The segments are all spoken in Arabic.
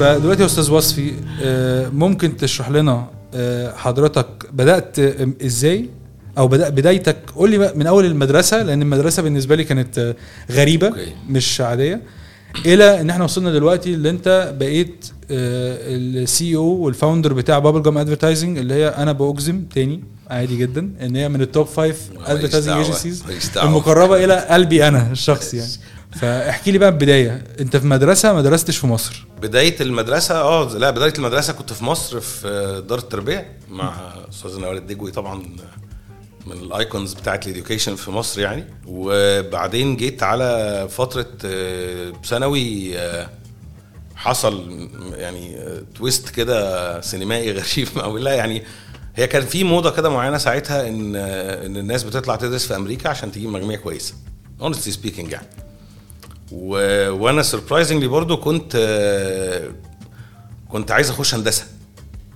فدلوقتي يا أستاذ وصفي آه، ممكن تشرح لنا آه، حضرتك بدأت إزاي أو بدأ بدايتك قول لي من أول المدرسة لأن المدرسة بالنسبة لي كانت آه، غريبة. مش عادية إلى إن إحنا وصلنا دلوقتي اللي أنت بقيت ال CEO وال founder بتاع بابل جام advertising اللي هي أنا بأجزم تاني عادي جدا إن هي من ال top five advertising agencies. المقربة إلى قلبي أنا الشخصي يعني فاحكي لي بقى البداية. انت في مدرسة ما درستش في مصر. بداية المدرسة آه لا بداية المدرسة كنت في مصر في دار التربية مع أستاذ نوال الدجوي طبعا من ال icons بتاعت ال education في مصر يعني. وبعدين جيت على فترة آه، ثانوي آه، حصل يعني آه، twist كده سينمائي غريب أو لا يعني هي كان في موضة كده معينة ساعتها إن آه، إن الناس بتطلع تدرس في أمريكا عشان تجيب مجموعة كويسة. honestly speaking يعني. و... وأنا surprisingly برضو كنت كنت عايز اخش هندسة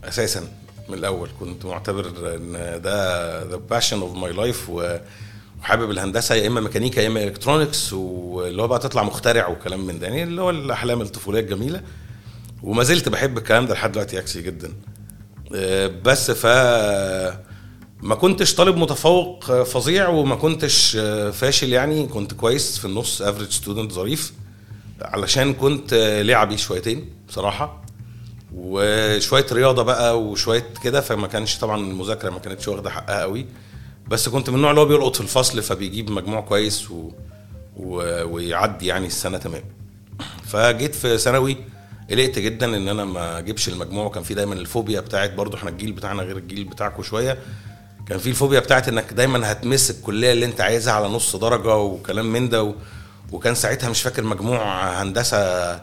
أساسا من الأول. كنت معتبر إن ده the passion of my life وحابب الهندسة يا إما ميكانيكا يا إما electronics واللي هو بقى تطلع مخترع وكلام من ده. يعني اللي هو الأحلام الطفولية الجميلة. وما زلت بحب الكلام ده لحد دلوقتي اكسي جدا. آه، بس ف ما كنتش طالب متفوق فظيع وما كنتش فاشل يعني. كنت كويس في النص average student ظريف علشان كنت لعبي شويتين بصراحة وشوية رياضة بقى وشوية كده فما كانش طبعا المذاكرة ما كانتش واخدة حقها قوي. بس كنت من النوع اللي هو بيلقط في الفصل فبيجيب مجموع كويس و... و... ويعدي يعني السنة تمام. فجيت في ثانوي قلقت جدا إن أنا ما أجيبش المجموع. وكان في دايما الفوبيا بتاعت برضو إحنا الجيل بتاعنا غير الجيل بتاعكم شوية. كان في الفوبيا بتاعت إنك دايما هت miss الكلية اللي أنت عايزها على نص درجة وكلام من ده و... وكان ساعتها مش فاكر مجموع هندسة 86%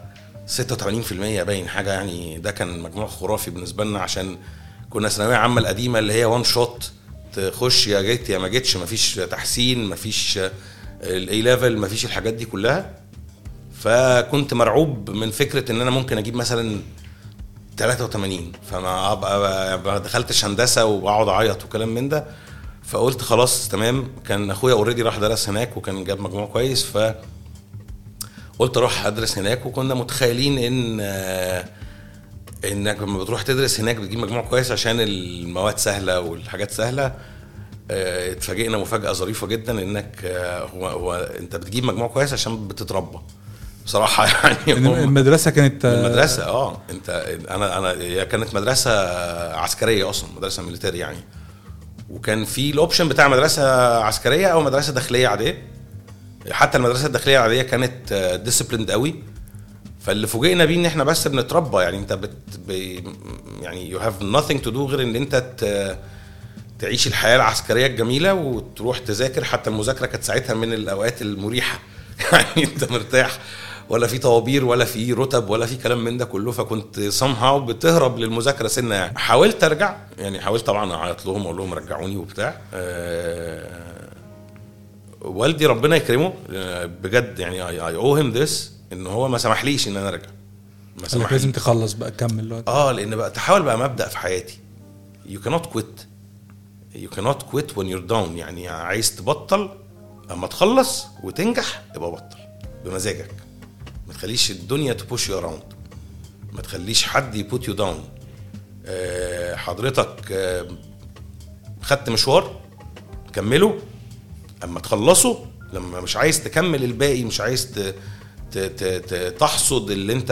باين حاجة يعني ده كان مجموع خرافي بالنسبة لنا عشان كنا ثانوية عامة القديمة اللي هي one shot تخش يا جيت يا ما جيتش مفيش تحسين مفيش ال A level مفيش الحاجات دي كلها. فكنت مرعوب من فكرة إن أنا ممكن أجيب مثلا 83 فما ابقى ما دخلتش هندسه وأقعد أعيط وكلام من ده. فقلت خلاص تمام. كان أخويا اوريدي راح درس هناك وكان جاب مجموع كويس ف قلت أروح أدرس هناك. وكنا متخيلين إن إنك لما بتروح تدرس هناك بتجيب مجموع كويس عشان المواد سهلة والحاجات سهلة. آه، اتفاجئنا مفاجأة ظريفة جدا إنك آه، هو هو أنت بتجيب مجموع كويس عشان بتتربى. بصراحة يعني المدرسة كانت المدرسة آه أنت أنا أنا هي كانت مدرسة عسكرية أصلا مدرسة military يعني. وكان في ال option بتاع مدرسة عسكرية أو مدرسة داخلية عادية. حتى المدرسة الداخلية العادية كانت disciplined قوي. فاللي فوجئنا بيه إن إحنا بس بنتربى يعني أنت بت بي يعني you have nothing to do غير إن أنت ت- تعيش الحياة العسكرية الجميلة وتروح تذاكر. حتى المذاكرة كانت ساعتها من الأوقات المريحة. يعني أنت مرتاح. ولا في طوابير ولا في رتب ولا في كلام من ده كله فكنت somehow بتهرب للمذاكرة سنة يعني. حاولت أرجع يعني حاولت طبعا أعيط لهم وأقول لهم رجعوني وبتاع. آه، والدي ربنا يكرمه آه، بجد يعني اي أو هيم ذس إن هو ما سمحليش إن أنا أرجع. ما لك لازم سمحليش تخلص بقى كمل دلوقتي. آه لأن بقى تحاول بقى مبدأ في حياتي. You cannot quit. You cannot quit when you're down. يعني عايز تبطل أما تخلص وتنجح يبقى بطل. بمزاجك. ما تخليش الدنيا ت push you around ما تخليش حد ي put you down. حضرتك آه، خدت مشوار كمله. أما تخلصه لما مش عايز تكمل الباقي مش عايز. تحصد اللي انت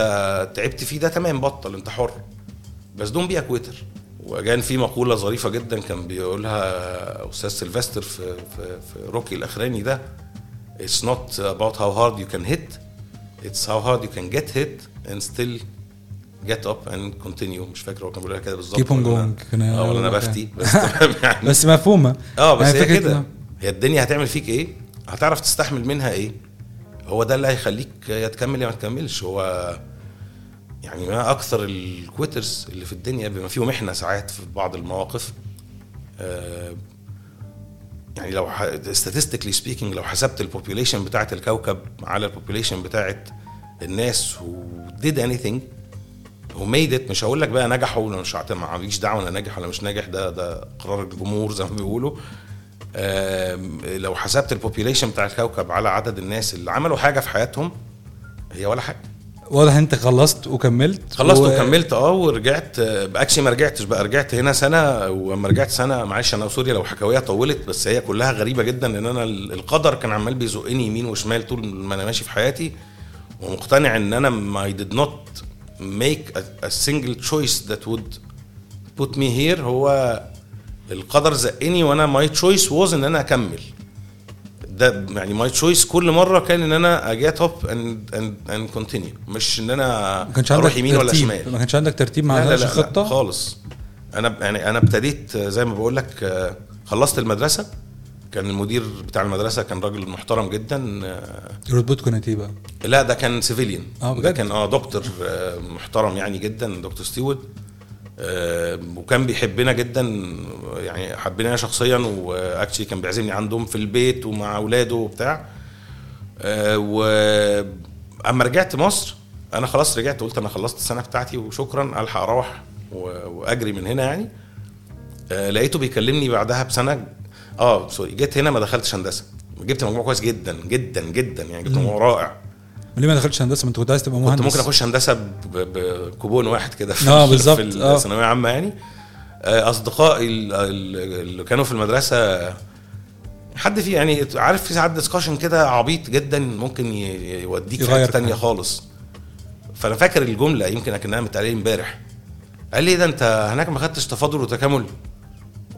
تعبت فيه ده تمام بطل انت حر. بس don't be quitter وكان في مقولة ظريفة جدا كان بيقولها أستاذ سيلفستر في في, في روكي الأخراني ده It's not about how hard you can hit. It's how hard you can get hit and still get up and continue. مش فاكر هو كان بيقولها كده بالظبط Keep on going. آه ولا أنا بفتي بس يعني. بس مفهومة. آه بس يعني هي كده. هي الدنيا هتعمل فيك إيه؟ هتعرف تستحمل منها إيه؟ هو ده اللي هيخليك يا تكمل يا ما تكملش. هو يعني ما أكثر الكويترز اللي في الدنيا بما فيهم إحنا ساعات في بعض المواقف. آه يعني لو statistically speaking لو حسبت ال population بتاعت الكوكب على ال population بتاعت الناس who did anything who made it مش هقول لك بقى نجحوا ولا مش هعتمد ماليش دعوة أنا ناجح ولا مش ناجح ده ده قرار الجمهور زي ما بيقولوا. لو حسبت ال population بتاع الكوكب على عدد الناس اللي عملوا حاجة في حياتهم هي ولا حاجة. واضح أنت خلصت وكملت خلصت و- وكملت آه ورجعت actually ما رجعتش بقى رجعت هنا سنة ولما رجعت سنة معلش أنا sorry لو حكاوية طولت بس هي كلها غريبة جدا لأن أنا ال- القدر كان عمال بيزقني يمين وشمال طول ما أنا ماشي في حياتي ومقتنع إن أنا I did not make a, a single choice that would put me here. هو القدر زقني وأنا my choice was إن أنا أكمل. ده يعني my choice كل مرة كان إن أنا ا get up and and and continue مش إن أنا ما كانش عندك أروح يمين ولا شمال. ما كانش عندك ترتيب ما لا لا لا, لا خطة؟ خالص. أنا يعني أنا ابتديت زي ما بقول لك خلصت المدرسة. كان المدير بتاع المدرسة كان راجل محترم جدا. رتبتكم كانت إيه بقى؟ لا ده كان سيفيليان آه، ده؟ كان آه دكتور آه، محترم يعني جدا دكتور ستيوارد وكان بيحبنا جدا يعني حبنا شخصيا وأكشلي كان بيعزمني عندهم في البيت ومع أولاده وبتاع. آه، و أما رجعت مصر أنا خلاص رجعت قلت أنا خلصت السنة بتاعتي وشكرا ألحق أروح وأجري من هنا يعني. آه، لقيته بيكلمني بعدها بسنة آه سوري جيت هنا ما دخلتش هندسة. جبت مجموع كويس جدا جدا جدا يعني جبت مجموع رائع. ليه ما دخلتش هندسة؟ ما انت كنت عايز تبقى مهندس كنت ممكن أخش هندسة بكوبون واحد كده في آه، ال- بالظبط، في آه. الثانويه العامه يعني. آه، أصدقائي ال- ال- اللي كانوا في المدرسة حد في يعني عارف في ساعات discussion كده عبيط جدا ممكن يوديك في حتة حاجة. خالص. فأنا فاكر الجملة يمكن أكنها متقالة لي امبارح. قال لي إيه ده أنت هناك ما خدتش تفاضل وتكامل؟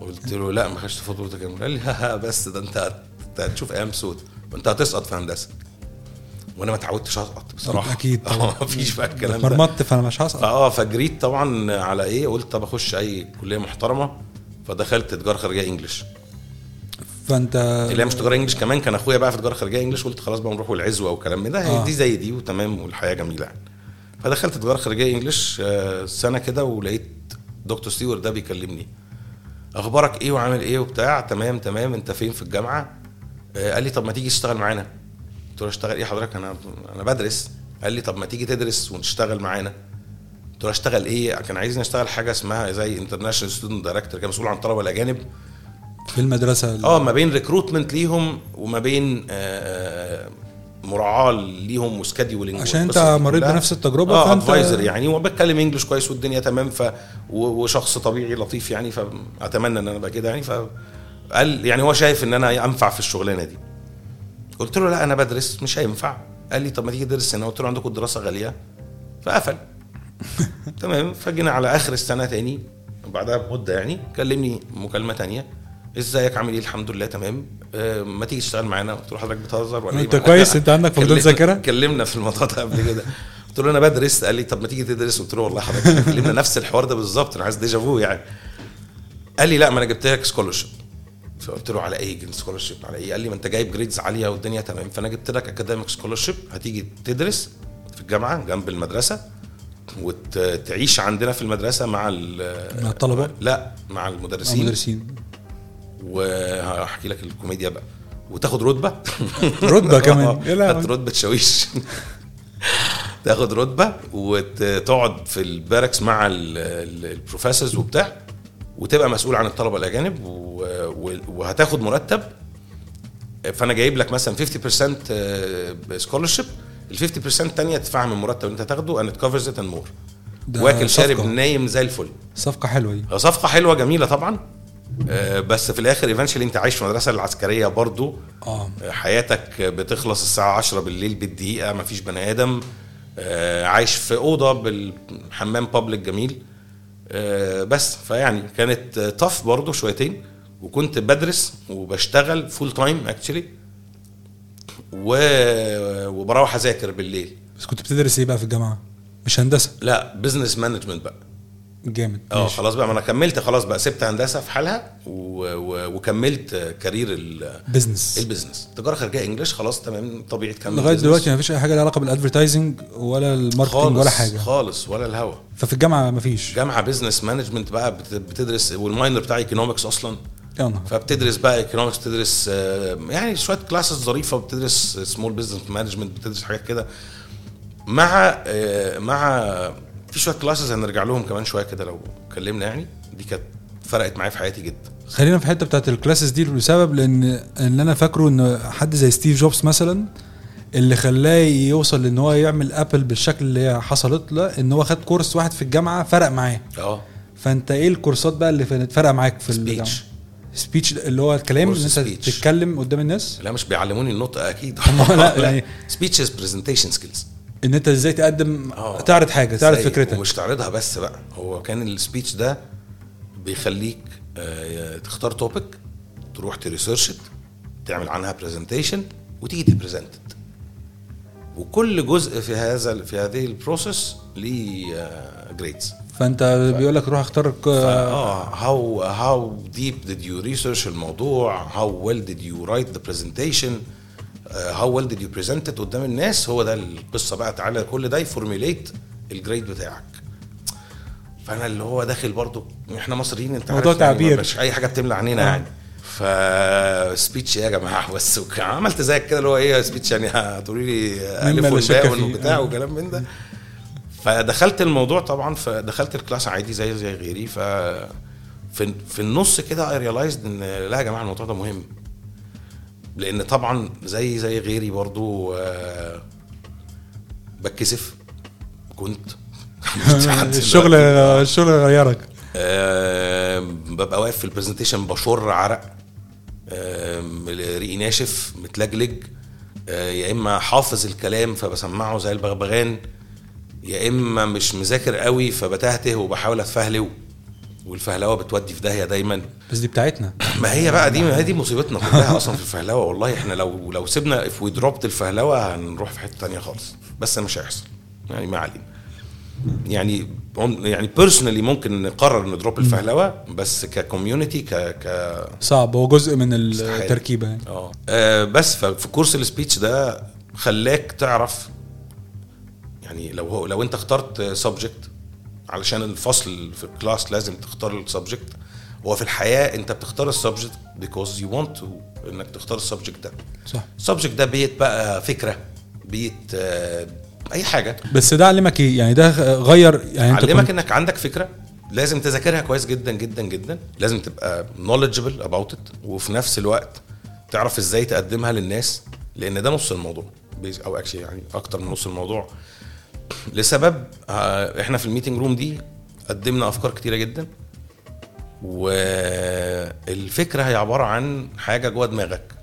قلت له لا ما خدتش تفاضل وتكامل. قال لي ها بس ده أنت هتشوف أيام سود. وأنت هتسقط في هندسة. وأنا ما اتعودتش اسقط بصراحه أكيد طبعا. آه مفيش بقى الكلام ده. اتمرمطت فانا مش هسقط. فاه فجريت طبعا على إيه قلت طب اخش اي كلية محترمة فدخلت تجارة خارجية انجلش فانت اللي هي مش تجارة انجلش كمان كان اخويا بقى في تجارة خارجية انجلش قلت خلاص بقى نروح والعزوة والكلام من ده آه. دي زي دي وتمام والحياة جميلة يعني. فدخلت تجارة خارجية انجلش آه، سنة كده ولقيت دكتور ستيوارت ده بيكلمني. أخبارك إيه وعامل إيه وبتاع؟ تمام تمام أنت فين في الجامعة؟ آه، قال لي طب ما تيجي تشتغل معانا. قلت له اشتغل. إيه حضرتك؟ أنا أنا بدرس. قال لي طب ما تيجي تدرس ونشتغل معانا. قلت له أشتغل إيه؟ كان عايزني أشتغل حاجة اسمها زي international student director كان مسؤول عن الطلبه الأجانب. في المدرسة ال- آه ما بين recruitment ليهم وما بين آه، مراعاة ليهم و scheduling عشان أنت مريت بنفس التجربة آه فأنت advisor يعني وبتكلم English كويس والدنيا تمام ف وشخص طبيعي لطيف يعني فأتمنى إن أنا أبقى كده يعني فقال يعني هو شايف إن أنا أنفع في الشغلانة دي. قلت له لا أنا بدرس مش هينفع. قال لي طب ما تيجي تدرس هنا. قلت له عندكم الدراسه غالية. فقفل. تمام. فجينا على آخر السنة تاني. وبعدها بمدة يعني. كلمني مكالمة تانية. إزيك؟ عامل إيه؟ الحمد لله تمام. آه ما تيجي تشتغل معانا؟ قلت له حضرتك بتهزر ولا أنت إيه؟ كويس، أنت عندك فقدان كلمنا- ذاكرة؟ كلمنا في الموضوع ده قبل كده. قلت له أنا بدرس. قال لي طب ما تيجي تدرس؟ قلت له والله حضرتك كلمنا نفس الحوار ده بالظبط. أنا عايز déjà vu يعني. قال لي لا ما أنا جبت لك scholarship فقلت له على إيه scholarship على إيه قال لي ما أنت جايب grades عالية والدنيا تمام. فأنا جبت لك academic scholarship هتيجي تدرس في الجامعة جنب المدرسة وتعيش عندنا في المدرسة مع مع الطلبة؟ لا مع المدرسين. المدرسين. وهحكي لك الكوميديا بقى. وتاخد رتبة. كمان. آه، لهوي. خدت رتبة شاويش تاخد رتبة وتقعد في ال barracks مع ال professors وبتاع. وتبقى مسؤول عن الطلبة الأجانب وهتاخد مرتب. فأنا جايب لك مثلا 50% scholarship ال 50% الثانية تدفعها من المرتب اللي انت هتاخده covers it and more. ده واكل شارب. نايم زي الفل. صفقة حلوة دي. صفقة حلوة جميلة طبعا. آه، بس في الآخر eventually أنت عايش في المدرسة العسكرية برضو. آه، حياتك بتخلص الساعة 10 بالليل بالدقيقة مفيش بني آدم. آه، عايش في أوضة بالحمام public جميل. آه، بس. فيعني كانت tough برضو شويتين وكنت بدرس وبشتغل full time actually وبروح أذاكر بالليل. بس كنت بتدرس إيه بقى في الجامعة؟ مش هندسة؟ لا business management بقى. جامد. آه. خلاص بقى ما أنا كملت خلاص بقى سبت هندسة في حالها و... و... وكملت career ال... business ال business تجارة خارجية English خلاص تمام طبيعي تكمل لغاية. دلوقتي ما فيش أي حاجة لها علاقة بال advertising ولا ال marketing ولا حاجة. خالص ولا الهوا. ففي الجامعة ما فيش جامعة business management بقى بت- بتدرس وال minor بتاعي economics أصلا. فبتدرس بقى economics بتدرس آه، يعني شوية classes ظريفة بتدرس small business management بتدرس حاجات كده. مع آه، مع في شوية classes هنرجع لهم كمان شوية كده لو اتكلمنا يعني. دي كانت فرقت معايا في حياتي جدا. خلينا في الحته بتاعت ال classes دي لسبب لأن ان أنا فاكره إن حد زي ستيف جوبز مثلا اللي خلاه يوصل إن هو يعمل Apple بالشكل اللي حصلت له إن هو خد course واحد في الجامعة فرق معاه. آه. فأنت إيه ال course ات بقى اللي فرق معاك في speech speech اللي هو الكلام إن أنت. تتكلم قدام الناس؟ لا مش بيعلموني النطق أكيد. لا، يعني- speeches presentation skills إن أنت إزاي تقدم آه. تعرض حاجة تعرض؟ فكرتك. ومش تعرضها بس بقى. هو كان ال speech ده بيخليك آه، تختار topic تروح ت research تعمل عنها presentation وتيجي ت present وكل جزء في هذا في هذه ال process ليه grades فأنت بيقول لك روح اختار آه how how deep did you research الموضوع؟ how well did you write the presentation well did you present it قدام الناس هو ده القصة بقى تعالى كل ده ي formulate ال grade بتاعك فأنا اللي هو داخل برضو إحنا مصريين أنت موضوع يعني تعبير. مش أي حاجة بتملى عنينا آه. يعني ف speech يا جماعة بس عملت زيك كده اللي هو إيه speech يعني هتقولي لي ألف. وبتاع آه. وكلام من ده فدخلت الموضوع طبعا فدخلت ال class عادي زي زي غيري ف في في النص كده I realized إن لا يا جماعة الموضوع ده مهم لأن طبعا زي زي غيري برضو آه، بتكسف كنت. الشغل. الشغل غيرك. آه، ببقى واقف في ال presentation بشر عرق. آه، ريقي ناشف متلجلج. آه، يا إما حافظ الكلام فبسمعه زي البغبغان يا إما مش مذاكر قوي فبتهته وبحاول اتفهلو والفهلوة بتودي في داهية دايما. بس دي بتاعتنا. ما هي بقى دي ما هي دي مصيبتنا كلها أصلا في الفهلوة. والله إحنا لو لو سيبنا if we dropped الفهلوة هنروح في حتة تانية خالص. بس مش هيحصل. يعني ما علينا. يعني يعني personally ممكن نقرر ن drop الفهلوة بس ك community ك ك صعب. هو جزء من. التركيبة يعني. آه. آه، بس ففي course ال speech ده خلاك تعرف يعني لو هو لو أنت اخترت subject علشان الفصل في ال class لازم تختار ال subject هو في الحياة انت بتختار ال subject because you want to انك تختار ال subject ده. صح. ال subject ده بيت بقى فكرة بيت آه، أي حاجة. بس ده علمك إيه؟ يعني ده غير يعني أنت علمك إنك عندك فكرة لازم تذاكرها كويس جدا جدا جدا. لازم تبقى knowledgeable about it. وفي نفس الوقت تعرف إزاي تقدمها للناس لأن ده نص الموضوع أو actually يعني أكتر من نص الموضوع. لسبب آه، إحنا في ال meeting room دي قدمنا افكار كتيرة جدا والفكرة هي عبارة عن حاجة جوه دماغك.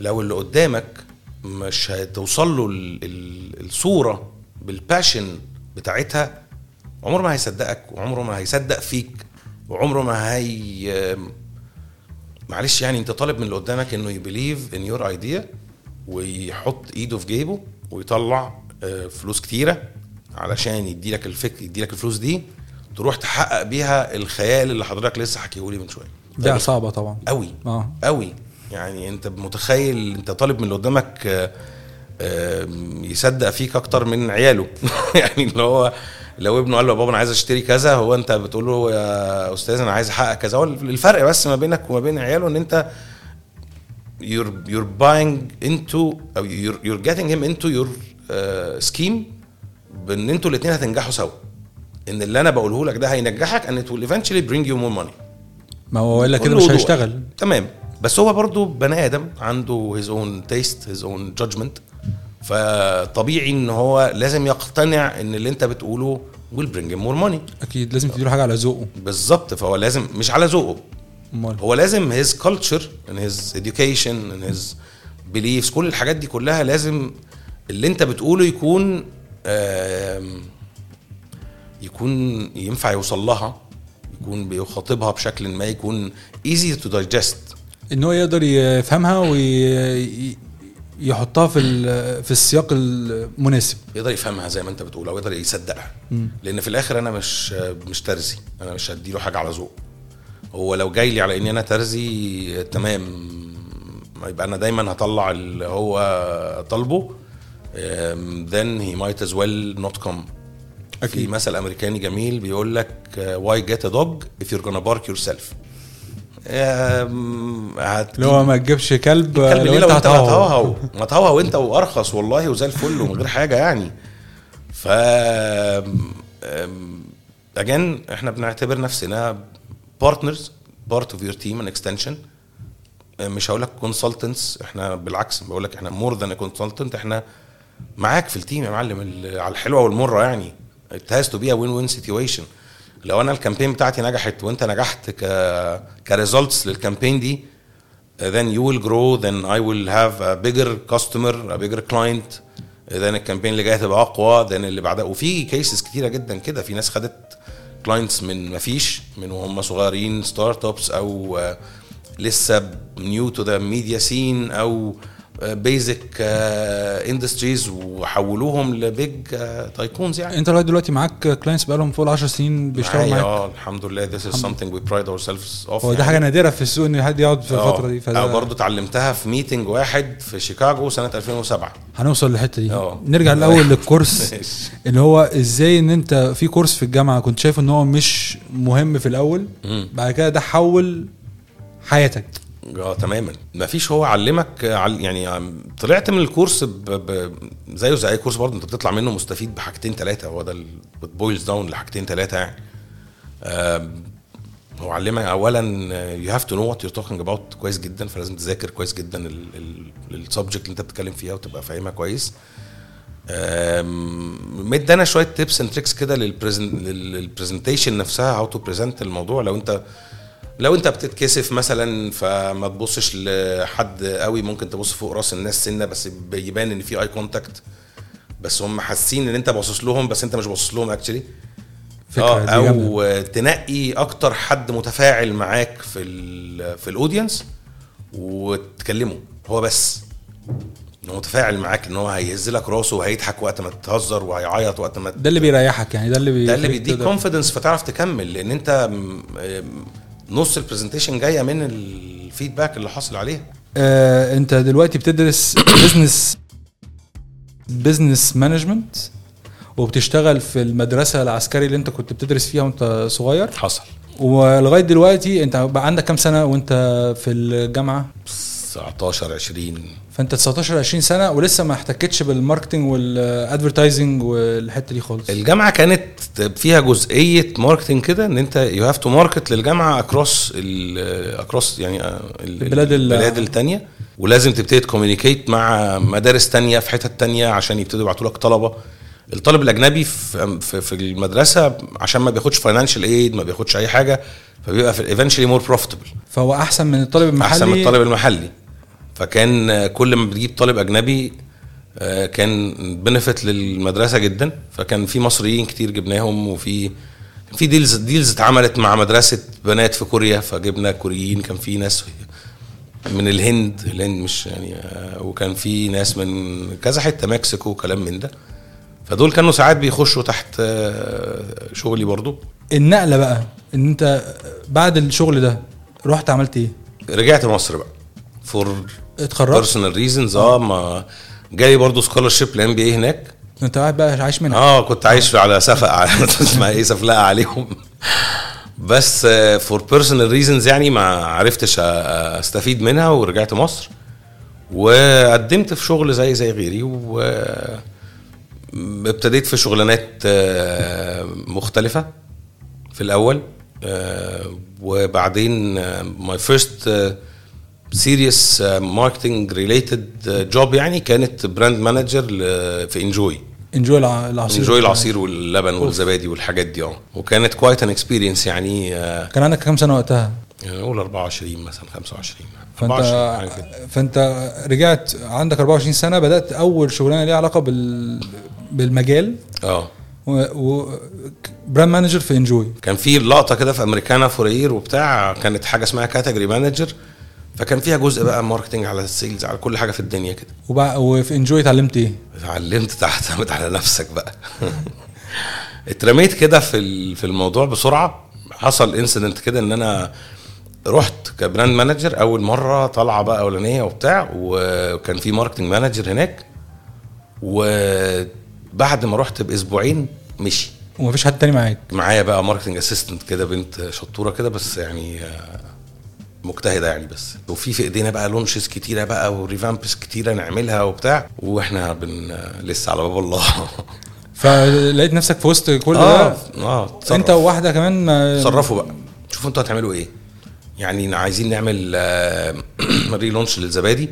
لو اللي قدامك مش هتوصل له ال- ال- الصورة بال passion بتاعتها عمره ما هيصدقك وعمره ما هيصدق فيك وعمره ما هي معلش يعني انت طالب من اللي قدامك إنه ي believe in your idea ويحط ايده في جيبه ويطلع فلوس كتيرة علشان يدي لك الفك يدي لك الفلوس دي تروح تحقق بيها الخيال اللي حضرتك لسه حكيهولي من شوية. ده صعبة طبعا. قوي آه. قوي يعني أنت متخيل أنت طالب من اللي قدامك آه، آه، يصدق فيك أكتر من عياله. يعني اللي هو لو ابنه قال له يا بابا أنا عايز أشتري كذا هو أنت بتقول له يا أستاذ أنا عايز أحقق كذا. هو الفرق بس ما بينك وما بين عياله إن أنت you're you're buying into أو you're, you're getting him into your uh, scheme بإن أنتوا الاثنين هتنجحوا سوا. إن اللي أنا بقوله لك ده هينجحك it will eventually bring you more money. ما هو الا كده مش. هيشتغل. تمام. بس هو برضو بني آدم عنده his own taste his own judgment. فطبيعي إن هو لازم يقتنع إن اللي أنت بتقوله bring him more money. أكيد. لازم تديله حاجة على ذوقه. بالظبط. فهو لازم مش على ذوقه. هو لازم his culture and his education and his beliefs كل الحاجات دي كلها لازم اللي انت بتقوله يكون يكون ينفع يوصل لها يكون بيخاطبها بشكل ما يكون easy to digest. إن هو يقدر يفهمها ويحطها في ال- في السياق المناسب. يقدر يفهمها زي ما انت بتقول أو يقدر يصدقها لأن في الآخر أنا مش مش ترزي أنا مش هديله حاجة على ذوق. هو لو جاي لي على إني أنا ترزي تمام. يبقى أنا دايما هطلع اللي هو طالبه. Then he might as well not come. في أكيد. مثل أمريكاني جميل بيقول لك uh, why get a dog if you're gonna bark yourself? Um, هو ما تجيبش كلب كلب لو لو انت هتهوهو هتهوهو؟ ما تهوهو انت وأرخص والله وزي الفل ومن غير حاجة يعني. ف again إحنا بنعتبر نفسنا partners part of your team an extension مش هقول لك consultants إحنا بالعكس بقول لك إحنا more than consultant إحنا معاك في ال team يا معلم على الحلوة والمرة يعني. it has to be a win-win situation. لو أنا ال campaign بتاعتي نجحت وأنت نجحت ك ك results لل campaign دي then you will grow then I will have a bigger customer a bigger client. then ال campaign اللي جاية تبقى أقوى then اللي بعدها. وفي cases كتيرة جدا كده. في ناس خدت clients من مفيش من وهم صغيرين startups أو آه، لسه new to the media scene أو basic industries وحولوهم ل big tycoons يعني. انت لغاية دلوقتي معاك clients بقالهم فوق ال 10 سنين بيشتغلوا معاك؟ آه الحمد لله. This is something we pride ourselves off هو ده حاجة نادرة في السوق إن حد يقعد في الفترة دي فده برضه اتعلمتها في meeting واحد في شيكاغو سنة 2007 هنوصل للحتة دي. آه. نرجع الأول لل course. اللي هو إزاي إن أنت في course في الجامعة كنت شايف إن هو مش مهم في الأول. بعد كده ده حول حياتك. آه تماما. مفيش هو علمك عل- يعني طلعت من ال course. زيه زي أي course برضه انت بتطلع منه مستفيد بحاجتين ثلاثة هو ده boils down لحاجتين ثلاثة يعني. آم، هو علمك اولا you have to know what you talking about كويس جدا فلازم تذاكر كويس جدا ال subject اللي انت بتتكلم فيها وتبقى فاهمها كويس. آم، مدانا شوية tips and tricks كده لل presentation نفسها how to present الموضوع. لو انت لو انت بتتكسف مثلا فما تبصش لحد قوي ممكن تبص فوق رأس الناس سنة بس بيبان إن في eye contact بس هم حاسين إن أنت باصص لهم بس أنت مش باصص لهم actually فكرة دي أو جامدة. تنقي أكتر حد متفاعل معاك في ال في ال audience وتكلمه هو بس انه متفاعل معاك إن هو هيهز لك راسه وهيضحك وقت ما تهزر وهيعيط وقت ما ده اللي بيريحك يعني ده اللي. ده اللي بيديك confidence فتعرف تكمل لأن أنت نص ال presentation جاية من ال feedback اللي حاصل عليها. آه انت دلوقتي بتدرس business business management وبتشتغل في المدرسة العسكري اللي انت كنت بتدرس فيها وانت صغير؟ حصل. ولغاية دلوقتي انت بقى عندك كام سنة وانت في الجامعة؟ 19 20 فانت 19 20 سنة ولسه ما احتكتش بال marketing وال advertising والحتة دي خالص. الجامعة كانت فيها جزئية marketing كده إن أنت you have to market للجامعة across across يعني آه، ال- البلاد ال- البلاد التانية. ولازم تبتدي ت communicate مع مدارس تانية في حتت تانية عشان يبتدوا يبعتوا لك طلبة. الطالب الأجنبي في في, المدرسة عشان ما بياخدش financial aid ما بياخدش أي حاجة فبيبقى في more profitable فهو أحسن من الطالب المحلي أحسن من الطالب المحلي. فكان كل ما بتجيب طالب أجنبي آه، كان benefit للمدرسة جدا. فكان في مصريين كتير جبناهم وفي في deals deals اتعملت مع مدرسة بنات في كوريا. فجبنا كوريين كان في ناس من الهند الهند مش يعني آه، وكان في ناس من كذا حتة مكسيكو وكلام من ده. فدول كانوا ساعات بيخشوا تحت آه، شغلي برضو. النقلة بقى إن أنت بعد الشغل ده رحت عملت إيه؟ رجعت مصر بقى. فور اتخرجت؟ بيرسونال ريزونز آه ما جالي برضه سكولرشيب لأن بي اي هناك. انت قاعد بقى عايش منها؟ آه كنت عايش على سفق على- اسمها إيه سفلقة عليهم. بس for personal reasons يعني ما عرفتش أستفيد منها ورجعت مصر. وقدمت في شغل زي زي غيري و ابتديت في شغلانات آه، مختلفة في الأول. آه، وبعدين my first serious marketing related job يعني كانت brand manager في انجوي انجوي العصير انجوي العصير واللبن والزبادي والحاجات دي آه. وكانت quite an experience يعني آه، كان عندك كام سنة وقتها؟ نقول 24 مثلا 25 فانت 24 حاجة كده. فأنت رجعت عندك 24 سنة بدأت أول شغلانة ليها علاقة بال بالمجال. آه. و, و... brand manager في انجوي كان في لقطة كده في امريكانا فورير وبتاع كانت حاجة اسمها category manager فكان فيها جزء بقى marketing على ال sales على كل حاجة في الدنيا كده. وبع... وفي انجوي اتعلمت إيه؟ اتعلمت تعتمد على نفسك بقى. اترميت كده في في الموضوع بسرعة. حصل incident كده إن أنا رحت ك brand manager أول مرة طالعة بقى أولانية وبتاع وكان في marketing manager هناك. وبعد ما رحت بأسبوعين مشي. ومفيش حد تاني معاك. معايا بقى marketing assistant كده بنت شطورة كده بس يعني مجتهدة يعني بس. وفي في إيدينا بقى launches كتيرة بقى و revamps كتيرة نعملها وبتاع وإحنا بن لسه على باب الله. فلقيت نفسك في وسط كل آه ده آه أنت وواحدة كمان ما- تصرفوا بقى. شوفوا أنتوا هتعملوا إيه. يعني عايزين نعمل relaunch للزبادي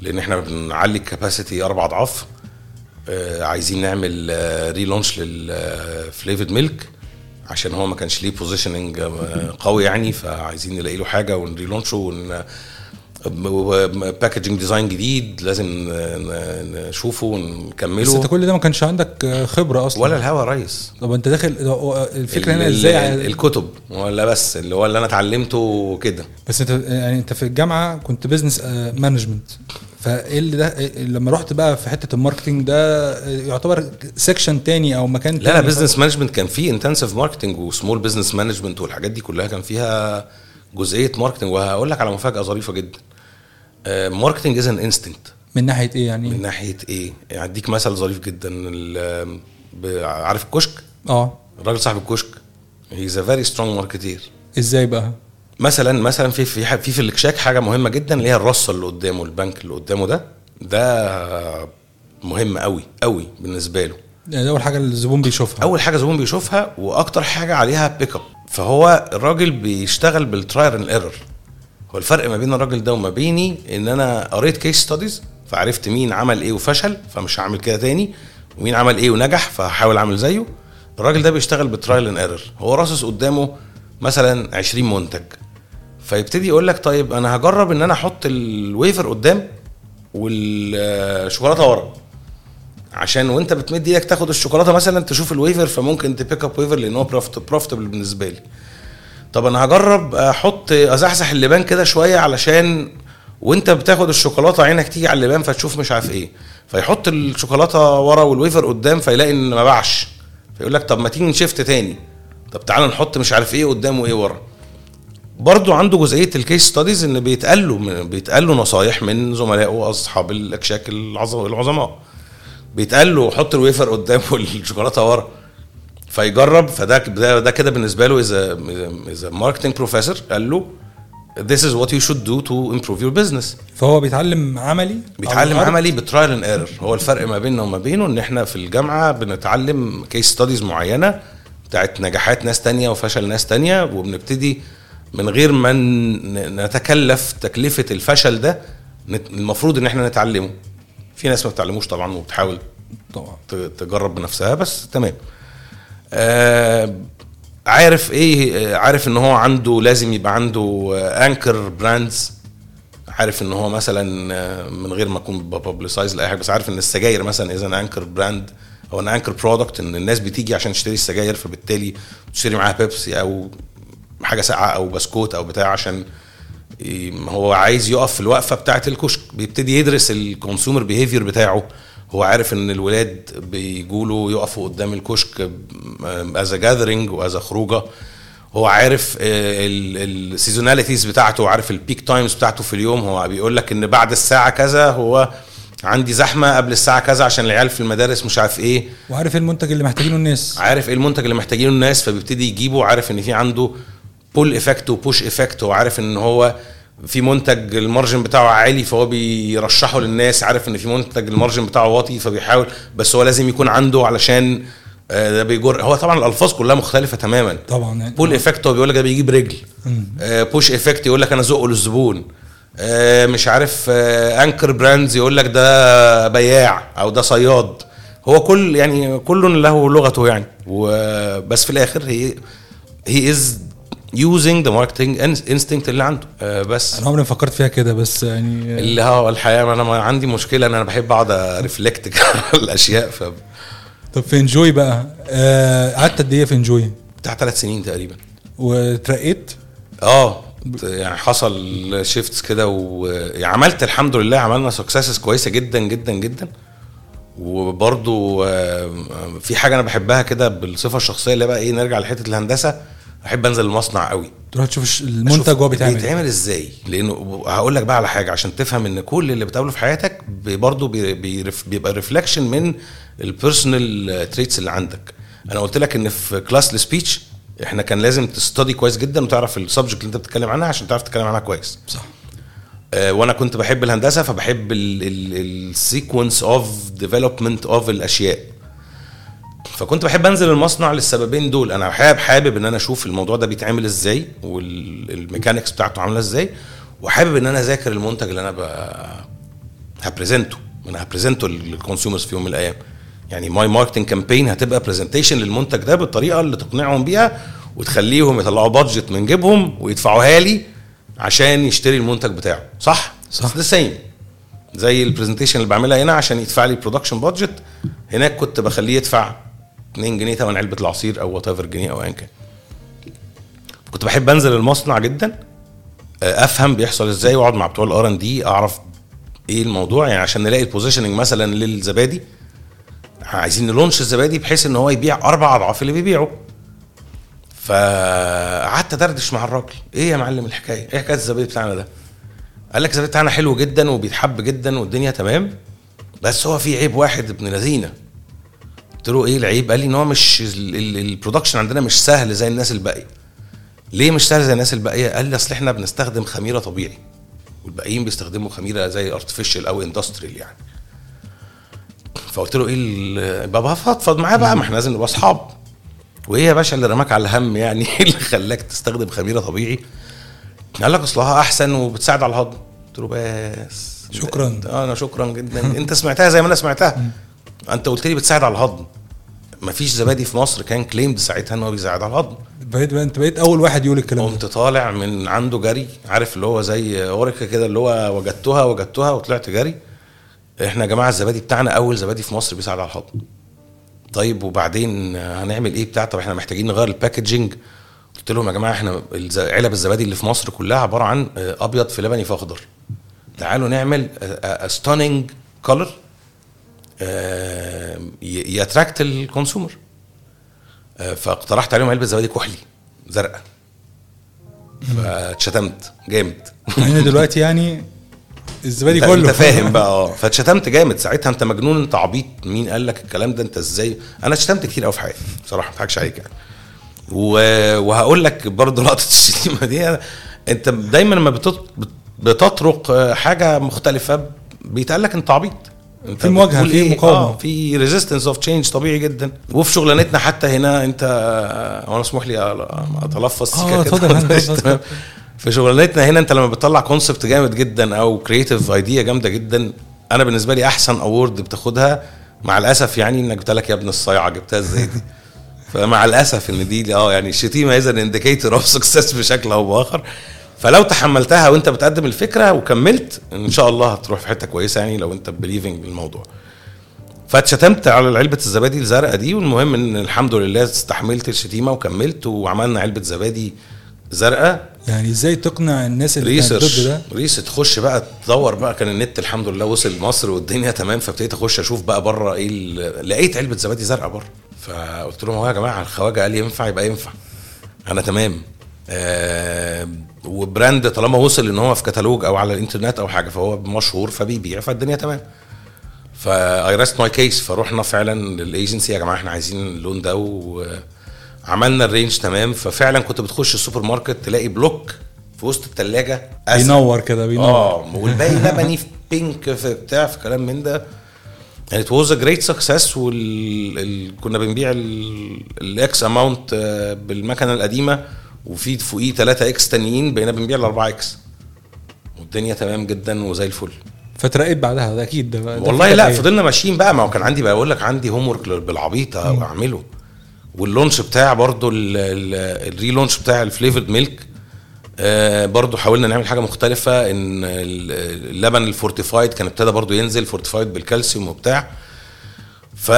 لأن إحنا بنعلي ال capacity أربع أضعاف. آه، عايزين نعمل relaunch لل flavored milk عشان هو ما كانش ليه positioning قوي يعني فعايزين نلاقي له حاجة ون relaunch ه ون packaging design جديد لازم نشوفه ونكمله. بس انت كل ده ما كانش عندك آه، خبرة أصلا. ولا الهوا يا ريس طب انت داخل الفكرة هنا إزاي؟ ال- الكتب. ولا بس اللي هو اللي أنا اتعلمته كده بس انت يعني انت في الجامعة كنت business management فإيه اللي ده؟ إيه لما رحت بقى في حتة ال marketing ده يعتبر section تاني أو مكان لا لا تاني. بزنس مانجمنت كان فيه intensive marketing و small business management والحاجات دي كلها كان فيها جزئية marketing وهقول لك على مفاجأة ظريفة جدا. marketing is an instinct من ناحية إيه يعني؟ من ناحية إيه؟ يعني اديك مثل ظريف جدا. عارف الكشك؟ آه. الراجل صاحب الكشك. he's a very strong marketeer إزاي بقى؟ مثلا مثلا في في في في الاكشاك حاجة مهمة جدا اللي هي الرصه اللي قدامه البنك اللي قدامه ده. ده مهم قوي قوي بالنسبة له. يعني أول حاجة الزبون بيشوفها. أول حاجة زبون بيشوفها وأكتر حاجة عليها pick up فهو الراجل بيشتغل بال trial and error هو الفرق ما بين الراجل ده وما بيني إن أنا قريت case studies فعرفت مين عمل إيه وفشل فمش هعمل كده تاني. ومين عمل إيه ونجح فهحاول أعمل زيه. الراجل ده بيشتغل بال trial and error هو راصص قدامه مثلا 20 منتج. فيبتدي يقول لك طيب أنا هجرب إن أنا أحط الويفر قدام والشوكولاتة ورا. عشان وأنت بتمد إيدك تاخد الشوكولاتة مثلا تشوف الويفر فممكن ت pick up wafer لأن هو profitable بالنسبة لي. طب أنا هجرب أحط أزحزح اللبان كده شوية علشان وأنت بتاخد الشوكولاتة عينك تيجي على اللبان فتشوف مش عارف إيه. فيحط الشوكولاتة ورا والويفر قدام فيلاقي إن ما باعش. فيقول لك طب ما تيجي نشفت تاني. طب تعالى نحط مش عارف إيه قدام وإيه ورا. برضو عنده جزئية ال case studies إن بيتقال له بيتقال له نصايح من زملائه أصحاب الأكشاك العظم- العظماء. بيتقال له حط الويفر قدام والشوكولاتة ورا. فيجرب فده ده, ده كده بالنسبة له as if a marketing professor قال له this is what you should do to improve your business. فهو بيتعلم عملي بيتعلم. عملي ب trial and error هو الفرق ما بيننا وما بينه إن إحنا في الجامعة بنتعلم case studies معينة بتاعت نجاحات ناس تانية وفشل ناس تانية وبنبتدي من غير ما نتكلف تكلفة الفشل ده المفروض إن إحنا نتعلمه. في ناس ما بتتعلموش طبعا وبتحاول طبعا. تجرب بنفسها بس تمام. آه عارف إيه عارف إن هو عنده لازم يبقى عنده anchor brands عارف إن هو مثلا آه، من غير ما أكون ب publicize لأي حاجة بس عارف إن السجاير مثلا as an anchor brand أو an anchor product إن الناس بتيجي عشان تشتري السجاير فبالتالي تشتري معاها بيبسي أو حاجة ساقعة أو بسكوت أو بتاع عشان هو عايز يقف في الوقفة بتاعة الكشك. بيبتدي يدرس ال consumer behavior بتاعه. هو عارف إن الولاد بيجولوا يقفوا قدام الكشك as gathering و as خروجة. هو عارف ال seasonalities بتاعته عارف ال peak times بتاعته في اليوم. هو بيقول لك إن بعد الساعة كذا هو عندي زحمة قبل الساعة كذا عشان العيال في المدارس مش عارف إيه. وعارف إيه المنتج اللي محتاجينه الناس. عارف إيه المنتج اللي محتاجينه الناس فبيبتدي يجيبه عارف إن في عنده pull effect و push effect وعارف إن هو في منتج ال margin بتاعه عالي فهو بيرشحه للناس عارف إن في منتج ال margin بتاعه واطي فبيحاول بس هو لازم يكون عنده علشان آه، ده بيجر هو طبعا الألفاظ كلها مختلفة تماما. طبعا. pull effect هو بيقول لك ده بيجيب رجل. push effect يقول لك أنا زقه للزبون. آه، مش عارف anchor brands يقول لك ده بياع أو ده صياد. هو كل يعني كل له لغته يعني. وبس في الآخر هي he is using the marketing instinct اللي عنده. آه، بس أنا عمري ما فكرت فيها كده بس يعني اللي هو الحقيقة أنا ما عندي مشكلة إن أنا بحب أقعد reflect الأشياء ف طب في Enjoy بقى آه، قعدت قد إيه في Enjoy بتاع ثلاث سنين تقريبا. وترقيت؟ آه يعني حصل shifts كده وعملت الحمد لله عملنا successes كويسة جدا جدا جدا. وبرضو آه، في حاجة أنا بحبها كده بالصفة الشخصية اللي بقى إيه نرجع لحتة الهندسة. أحب أنزل المصنع قوي. تروح تشوف المنتج وهو بيتعمل. بيتعمل إزاي؟ لأنه هقول لك بقى على حاجة عشان تفهم إن كل اللي بتقابله في حياتك برضه بي بي بيبقى reflection من ال personal traits اللي عندك. أنا قلت لك إن في class ال speech إحنا كان لازم ت study كويس جدا وتعرف ال subject اللي أنت بتتكلم عنها عشان تعرف تتكلم عنها كويس. صح. آه، وأنا كنت بحب الهندسة فبحب ال sequence of development of الأشياء. فكنت بحب انزل المصنع للسببين دول. أنا حابب حابب إن أنا أشوف الموضوع ده بيتعمل إزاي وال mechanics بتاعته عاملة إزاي وحابب إن أنا أذاكر المنتج اللي أنا ب... ه present ته. أنا ه present ته لل consumers في يوم من الأيام. يعني my marketing campaign هتبقى presentation للمنتج ده بالطريقة اللي تقنعهم بيها وتخليهم يطلعوا budget من جيبهم ويدفعوها لي عشان يشتري المنتج بتاعه. صح؟ صح. the same زي ال presentation اللي بعملها هنا عشان يدفع لي production budget هناك كنت بخليه يدفع 2 جنيه ثمن علبة العصير أو whatever جنيه أو ايا كان. كنت بحب أنزل المصنع جدا آه، أفهم بيحصل إزاي وأقعد مع بتوع ال R&D أعرف إيه الموضوع. يعني عشان نلاقي ال positioning مثلا للزبادي عايزين ن launch الزبادي بحيث إن هو يبيع أربع أضعاف اللي بيبيعه. فقعدت أدردش مع الراجل. إيه يا معلم الحكاية؟ إيه حكاية الزبادي بتاعنا ده؟ قال لك الزبادي بتاعنا حلو جدا وبيتحب جدا والدنيا تمام بس هو في عيب واحد ابن لذينة. قلت له إيه العيب؟ قال لي إن هو مش ال- ال- ال production عندنا مش سهل زي الناس الباقية. ليه مش سهل زي الناس الباقية؟ قال لي أصل إحنا بنستخدم خميرة طبيعي والباقيين بيستخدموا خميرة زي artificial أو industrial يعني. فقلت له إيه بابا هفضفض معاه بقى ما إحنا لازم نبقى أصحاب. وإيه يا باشا اللي رماك على الهم يعني؟ إيه اللي خلاك تستخدم خميرة طبيعي؟ قال لك أصلها أحسن وبتساعد على الهضم. قلت له بس. شكراً. آه أنا شكرا جدا. أنت سمعتها زي ما أنا سمعتها. انت قلت لي بتساعد على الهضم. مفيش زبادي في مصر كان claimed ساعتها إن هو بيساعد على الهضم. بقيت انت بقيت أول واحد يقول الكلام ده. قمت طالع من عنده جري عارف اللي هو زي eureka كده اللي هو وجدتها وجدتها وطلعت جري. إحنا يا جماعة الزبادي بتاعنا أول زبادي في مصر بيساعد على الهضم. طيب وبعدين هنعمل إيه بتاع؟ طب إحنا محتاجين نغير ال packaging قلت لهم يا جماعة إحنا علب الزبادي اللي في مصر كلها عبارة عن آه، أبيض في لبني في أخضر. تعالوا نعمل stunning color ي attract ال consumer فاقترحت عليهم علبة زبادي كحلي زرقاء. فاتشتمت جامد. يعني دلوقتي يعني الزبادي كله. أنت فاهم بقى آه. فاتشتمت جامد. ساعتها أنت مجنون أنت عبيط. مين قال لك الكلام ده؟ أنت إزاي؟ أنا اتشتمت كتير قوي في حياتي بصراحة ما أضحكش عليك يعني. وهقول لك برضه لقطة الشتيمة دي. أنت دايما لما بتط... بت- بتطرق حاجة مختلفة بيتقال لك أنت عبيط. في بتقول في إيه؟ مقاومة. آه في resistance of change طبيعي جدا وفي شغلانتنا حتى هنا أنت وأنا اسمح لي أتلفظ آه كده. في شغلانتنا هنا أنت لما بتطلع concept جامد جدا أو creative idea جامدة جدا أنا بالنسبة لي أحسن award بتاخدها مع الأسف يعني إنك قلت لك يا ابن الصيعه جبتها إزاي دي فمع الأسف إن دي آه يعني الشتيمه as an indicator of success بشكل أو بآخر فلو تحملتها وانت بتقدم الفكرة وكملت إن شاء الله هتروح في حتة كويسة يعني لو انت believing بالموضوع. فاتشتمت على علبة الزبادي الزرقاء دي والمهم إن الحمد لله استحملت الشتيمة وكملت وعملنا علبة زبادي زرقاء. يعني إزاي تقنع الناس اللي كانت ضد ده؟ research تخش بقى تدور بقى كان النت الحمد لله وصل مصر والدنيا تمام فابتديت أخش أشوف بقى بره إيه لقيت علبة زبادي زرقاء بره فقلت لهم هو يا جماعة الخواجة قال لي ينفع يبقى ينفع. أنا تمام. آه و brand طالما وصل ان هو في كتالوج أو على الانترنت أو حاجة فهو مشهور فبيبيع فالدنيا تمام. ف I rest my case فروحنا فعلا للإيجنسي يا جماعة إحنا عايزين اللون ده وعملنا ال range تمام. ففعلا كنت بتخش السوبر ماركت تلاقي block في وسط الثلاجه بينور كده بينور. آه والباقي لبني في pink في بتاع في كلام من ده. يعني it was a great success وال... ال... كنا بنبيع ال X amount بالمكنة القديمة. وفي فوقيه 3 X تانيين بقينا بنبيع ال 4 X والدنيا تمام جدا وزي الفل. فترقيت بعدها ده أكيد ده, والله لا. فضلنا ماشيين بقى. ما هو كان عندي بقى أقول لك عندي homework بالعبيط أعمله. وال launch بتاع برضو ال- ال- ال relaunch بتاع ال flavored milk آه برضو حاولنا نعمل حاجة مختلفة. إن ال- اللبن ال fortified كان ابتدى برضو ينزل fortified بالكالسيوم وبتاع. ف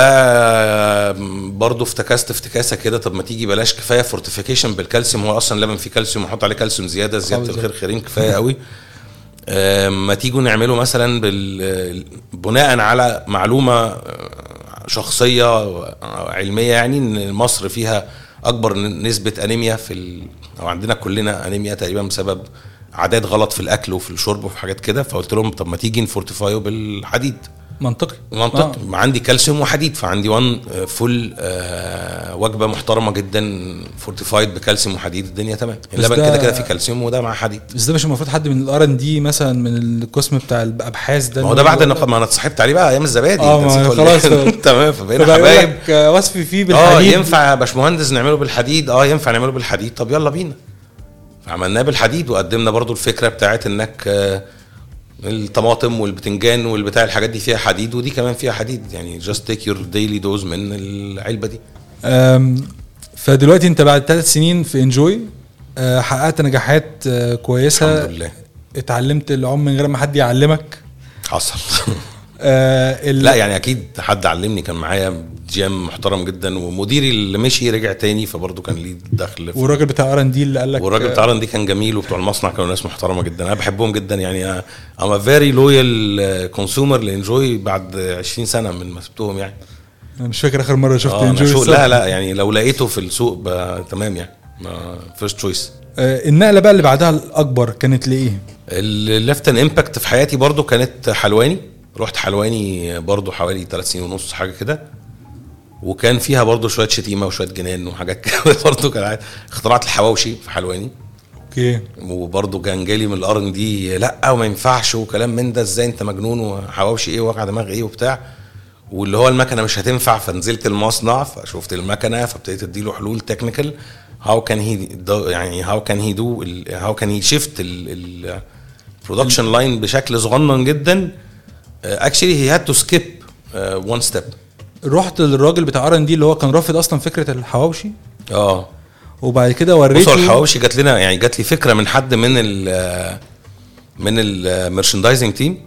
برضه افتكست افتكاسة كده طب ما تيجي بلاش كفاية fortification بالكالسيوم هو أصلا لبن فيه كالسيوم وحط عليه كالسيوم زيادة زيادة. الخير خيرين كفاية قوي آم، ما تيجوا نعمله مثلا بال بناء على معلومة آه، شخصية علمية يعني إن مصر فيها أكبر نسبة أنيميا في ال... أو عندنا كلنا أنيميا تقريبا بسبب عادات غلط في الأكل وفي الشرب وفي حاجات كده فقلت لهم طب ما تيجي ن fortify ه بالحديد منطقي. منطق آه. آه. عندي كالسيوم وحديد فعندي one full آه وجبة محترمة جدا fortified بكالسيوم وحديد الدنيا تمام. اللبن ده- كده كده فيه كالسيوم وده مع حديد. بس ده مش المفروض حد من ال R and D مثلا من القسم بتاع الأبحاث ده؟ ما هو ده بعد ما أنا اتصاحبت عليه بقى أيام الزبادي. آه، نسيت ولا خلاص. إيه؟ تمام فبقينا حبايب. آه، وصفي فيه آه بالحديد. ينفع يا باشمهندس نعمله بالحديد؟ آه ينفع نعمله بالحديد. طب يلا بينا. فعملناه بالحديد وقدمنا برضو الفكرة بتاعت إنك آه، الطماطم والبتنجان والبتاع الحاجات دي فيها حديد ودي كمان فيها حديد يعني just take your daily dose من العلبة دي. فدلوقتي انت بعد ثلاث سنين في انجوي أه، حققت نجاحات أه، كويسة. الحمد لله. اتعلمت العوم من غير ما حد يعلمك. حصل. ال- لا يعني أكيد حد علمني كان معايا GM محترم جدا ومديري اللي مشي رجع تاني فبرضه كان ليه دخل والراجل بتاع R and D اللي قال لك والراجل بتاع R and D كان جميل وبتوع المصنع كانوا ناس محترمة جدا. أنا بحبهم جدا يعني I'm very loyal consumer لانجوي بعد 20 سنة من ما سبتهم يعني. أنا مش فاكر آخر مرة شفت أنا انجوي. لا لا يعني لو لقيته في السوق تمام يعني. first choice أه، النقلة بقى اللي بعدها الأكبر كانت لإيه؟ ال left an impact في حياتي برضو كانت حلواني. رحت حلواني برضو حوالي ثلاث سنين ونص حاجة كده. وكان فيها برضو شوية شتيمة وشوية جنان وحاجات كده برضو كان. اخترعت الحواوشي في حلواني. okay. وبرضه كان جالي من ال R and D لأ وما ينفعش وكلام من ده إزاي أنت مجنون؟ وحواوشي إيه؟ ووجع دماغ إيه؟ وبتاع. واللي هو المكنة مش هتنفع فنزلت المصنع فشفت المكنة فابتديت اديله حلول technical how can he يعني how can he do how can he shift ال production line بشكل صغنن جدا؟ actually he had to skip one step رحت للراجل بتاع R and D اللي هو كان رافض أصلا فكرة الحواوشي. آه. وبعد كده بصوا وريته الحواوشي جات لنا يعني جات لي فكرة من حد من ال من ال merchandising team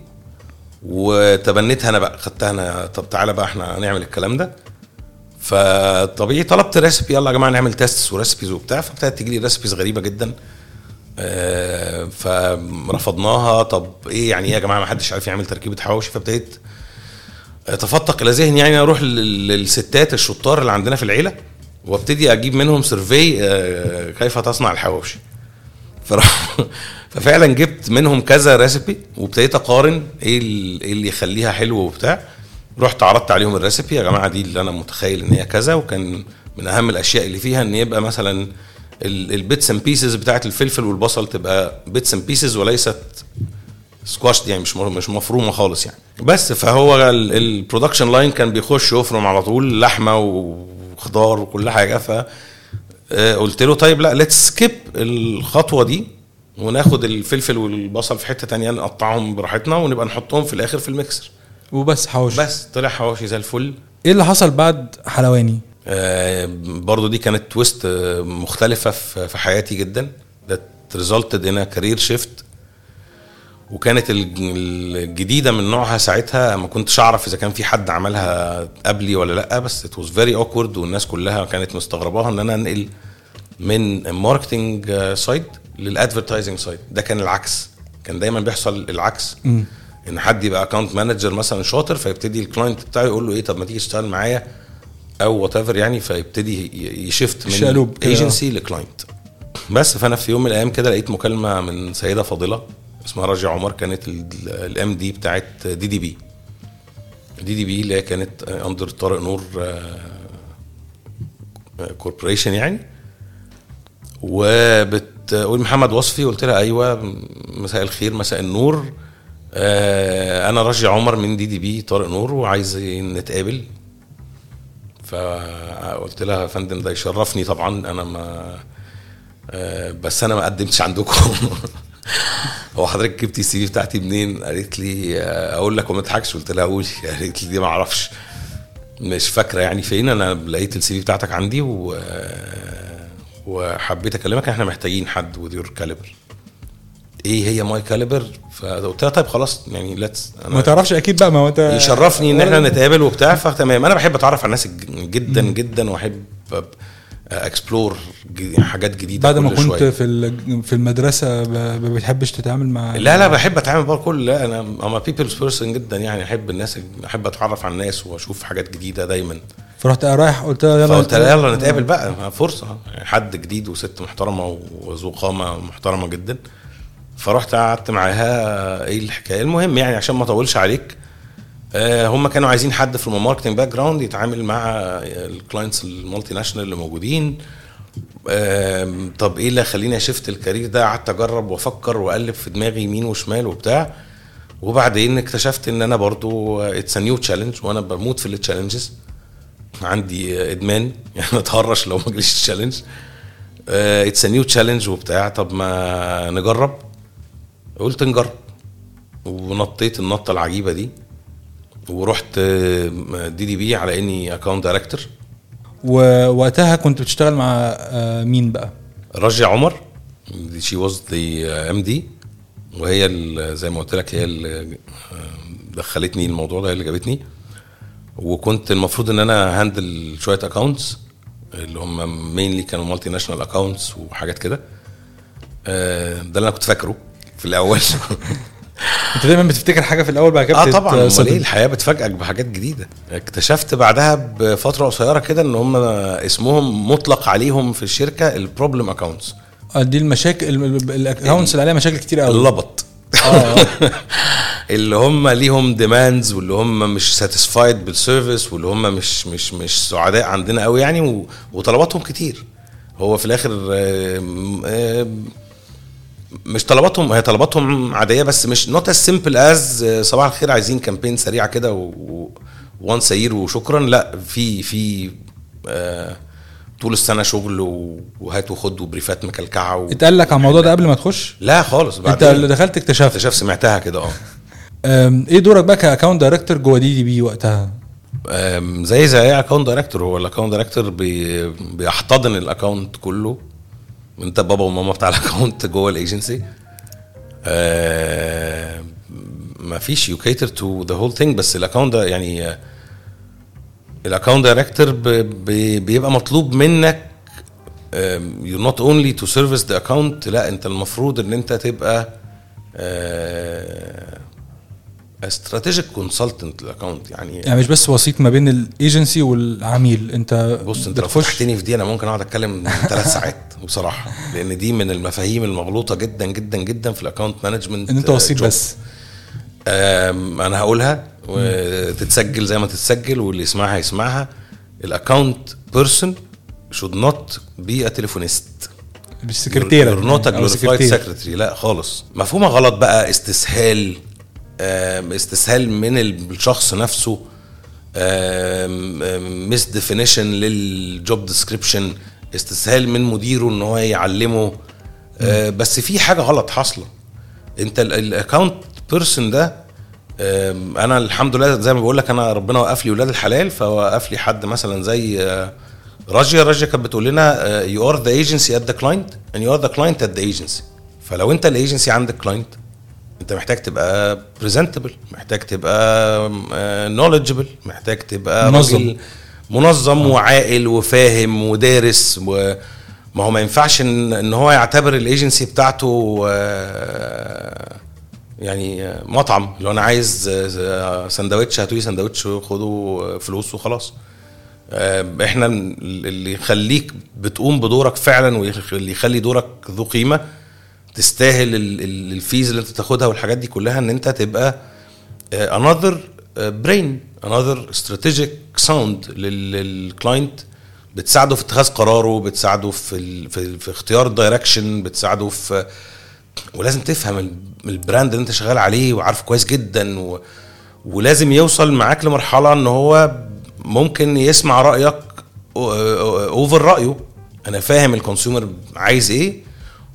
وتبنيتها أنا بقى خدتها أنا. طب تعالى بقى إحنا هنعمل الكلام ده. فطبيعي طلبت recipe يلا يا جماعة نعمل tests و recipes وبتاع. فابتدت تجي لي recipes غريبة جدا. آه، فرفضناها طب إيه يعني إيه يا جماعة؟ ما حدش عارف يعمل تركيبة حواوشي. فابتديت تفتق إلى ذهني يعني أروح لل- للستات الشطار اللي عندنا في العيلة وأبتدي أجيب منهم سيرفي آه، كيف تصنع الحواوشي. ففعلا جبت منهم كذا recipe وابتديت أقارن ال- إيه اللي يخليها حلو وبتاع. رحت عرضت عليهم ال recipe يا جماعة دي اللي أنا متخيل إن هي كذا. وكان من أهم الأشياء اللي فيها إن يبقى مثلا ال bits and pieces بتاعت الفلفل والبصل تبقى bits and pieces وليست سكواش يعني مش مش مفرومة خالص يعني. بس فهو ال production line كان بيخش يفرم على طول لحمة وخضار وكل حاجة ف آه، قلت له طيب لا let's skip الخطوة دي وناخد الفلفل والبصل في حتة تانية نقطعهم براحتنا ونبقى نحطهم في الآخر في الميكسر. وبس حواوشي. بس طلع حواوشي زي الفل. إيه اللي حصل بعد حلواني؟ آه، برضو دي كانت twist آه، مختلفة في حياتي جدا. Resulted in a career shift. وكانت الج- الجديدة من نوعها ساعتها ما كنتش أعرف إذا كان في حد عملها قبلي ولا لأ بس it was very awkward والناس كلها كانت مستغرباها إن أنا أنقل من marketing side لل advertising side ده كان العكس. كان دايما بيحصل العكس. إن حد يبقى account manager مثلا شاطر فيبتدي ال client بتاعه يقول له إيه طب ما تيجي تشتغل معايا؟ أو whatever يعني فيبتدي ي shift من شقلوب كده. agency ل client بس فأنا في يوم من الأيام كده لقيت مكالمة من سيدة فاضلة اسمها راجية عمر كانت ال MD بتاعت دي دي بي دي دي بي اللي هي كانت under طارق نور corporation يعني. وبتقول محمد وصفي قلت لها أيوه مساء الخير مساء النور. آه، أنا راجية عمر من DDB طارق نور وعايز نتقابل. فقلت لها يا فندم ده يشرفني طبعا أنا ما آه، بس أنا ما قدمتش عندكم. هو حضرتك جبتي ال CV بتاعتي منين؟ قالت لي آه، أقول لك وما تضحكش. قلت لها قولي. قالت لي دي ما أعرفش. مش فاكرة يعني فين. أنا لقيت ال CV بتاعتك عندي و وحبيت أكلمك. إحنا محتاجين حد your caliber. إيه هي my caliber؟ فقلت لها طيب خلاص يعني let's ما تعرفش أكيد بقى ما هو انت يشرفني إن إحنا نتقابل وبتاع فتمام. أنا بحب أتعرف على الناس جدا جدا وأحب أ explore حاجات جديدة بعد ما كل كنت شوية. في في المدرسة ما بتحبش تتعامل مع لا لا بحب أتعامل بقى كل لا أنا I'm a people's person جدا يعني أحب الناس أحب أتعرف على الناس وأشوف حاجات جديدة دايما. فرحت رايح قلت لها يلا فقلت لها. يلا نتقابل بقى فرصة. حد جديد وست محترمة وذو قامة محترمة جدا. فرحت قعدت معاها إيه الحكاية؟ المهم يعني عشان ما أطولش عليك آه، هم كانوا عايزين حد في ال marketing background يتعامل مع ال clients ال multinational اللي موجودين. طب إيه اللي خليني أ shift ال career ده؟ قعدت أجرب وأفكر وأقلب في دماغي يمين وشمال وبتاع. وبعدين اكتشفت إن أنا برضو it's new challenge وأنا بموت في ال challenges عندي إدمان يعني أتهرش لو ما جاليش challenge it's new challenge وبتاع. طب ما نجرب. قلت نجرب ونطيت النطة العجيبة دي. ورحت DDB على إني account director ووقتها كنت بتشتغل مع آه، مين بقى؟ راجية عمر. she was the MD وهي زي ما قلت لك هي اللي آه، دخلتني الموضوع ده هي اللي جابتني. وكنت المفروض إن أنا handle شوية accounts اللي هم mainly كانوا multinational accounts وحاجات كده. آه، ده اللي أنا كنت فاكره. في الأول. أنت دايما بتفتكر حاجة في الأول بعد كده آه طبعا. أمال. إيه؟ الحياة بتفاجئك بحاجات جديدة. اكتشفت بعدها بفترة قصيرة كده إن هم اسمهم مطلق عليهم في الشركة ال problem accounts آه، دي المشاكل ال accounts اللي عليها مشاكل كتير قوي. اللبط آه اللي هم ليهم demands واللي هم مش satisfied بال service واللي هم مش مش مش سعداء عندنا قوي يعني وطلباتهم كتير. هو في الآخر مش طلباتهم هي طلباتهم عادية بس مش not as simple as صباح الخير عايزين campaign سريعة كده وان سير وشكرا. لا في في آه، طول السنة شغل وهات وخد وبريفات مكلكعة و... اتقال لك على الموضوع ده قبل ما تخش؟ لا خالص انت اللي دخلت اكتشفت. اكتشفت سمعتها كده آه. إيه دورك بقى ك account director جوه DDB وقتها؟ زي زي أي account director هو ال account director بي بيحتضن ال account كله. انت بابا وماما بتاع ال account جوه الايجنسي ما فيش you cater to the whole thing بس ال account ده يعني ال account director بيبقى مطلوب منك you not only to service the account لا انت المفروض ان انت تبقى strategic consultant ال account يعني يعني مش بس وسيط ما بين الايجنسي والعميل. انت بص انت لو فتحتني في دي أنا ممكن أقعد أتكلم ثلاث ساعات بصراحة لأن دي من المفاهيم المغلوطة جدا جدا جدا في ال account management إن أنت وسيط بس. أنا هقولها وتتسجل زي ما تتسجل واللي يسمعها يسمعها. ال account person should not be a telephonist. مش سكرتيره glorified سكرتيرة. secretary. لا خالص. مفهومها غلط بقى استسهال. استسهال من الشخص نفسه misdefinition لل job description استسهال من مديره إن هو يعلمه. آه، بس في حاجة غلط حاصلة. أنت ال account person ده أنا الحمد لله زي ما بقول لك أنا ربنا وقف لي ولاد الحلال فوقف لي حد مثلا زي آه، راجية راجية كانت بتقول لنا you are the agency at the client and you are the client at the agency فلو أنت الايجنسي عندك client انت محتاج تبقى presentable محتاج تبقى knowledgeable محتاج تبقى منظم. منظم وعاقل وفاهم ودارس و ما هو ما ينفعش ان إن هو يعتبر الايجنسي بتاعته آه، يعني آه، مطعم. لو أنا عايز آه، سندوتش هاتوا لي سندوتش وخدوا فلوس وخلاص. آه، إحنا اللي يخليك بتقوم بدورك فعلا واللي يخلي دورك ذو قيمة تستاهل ال- ال- ال fees اللي انت تاخدها والحاجات دي كلها ان انت تبقى آه، another آه، brain another strategic sound لل- لل client بتساعده في اتخاذ قراره بتساعده في ال... في, في اختيار ال direction بتساعده في ولازم تفهم ال- ال brand اللي انت شغال عليه وعارفه كويس جدا و... ولازم يوصل معاك لمرحلة إن هو ممكن يسمع رأيك over رأيه. أنا فاهم ال consumer عايز إيه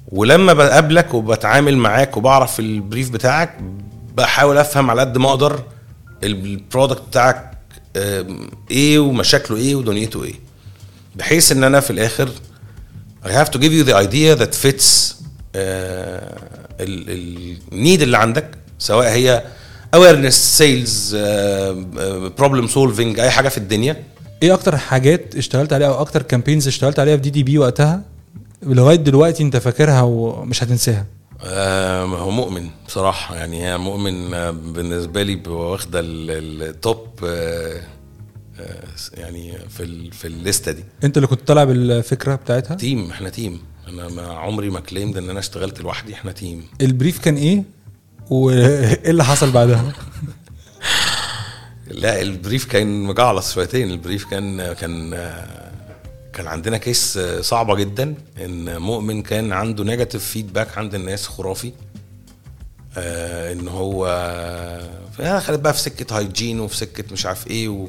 ولما بقابلك وبتعامل معاك وبعرف ال brief بتاعك بحاول أفهم على قد ما أقدر ال product بتاعك إيه ومشاكله إيه ودنيته إيه. بحيث إن أنا في الآخر I have to give you the idea that fits ال need اللي عندك سواء هي awareness آه، آه، problem solving أي حاجة في الدنيا. إيه أكتر حاجات اشتغلت عليها أو أكتر campaigns اشتغلت عليها في DDB وقتها؟ لغاية دلوقتي انت فاكرها ومش هتنساها. آه، هو مؤمن بصراحة. يعني هي مؤمن آه، بالنسبة لي ال- ال top آه، آه، يعني في ال- في الليستة دي. انت اللي كنت طالع بالفكرة بتاعتها؟ team إحنا team. أنا ما عمري ما claimed إن أنا اشتغلت لوحدي إحنا team. ال brief كان إيه؟ وإيه اللي حصل بعدها؟ لا ال brief كان مجعلص شويتين. ال brief كان كان كان عندنا case صعبة جدا إن مؤمن كان عنده negative feedback عند الناس خرافي. آه إن هو دخلت بقى في سكة hygiene وفي سكة مش عارف إيه و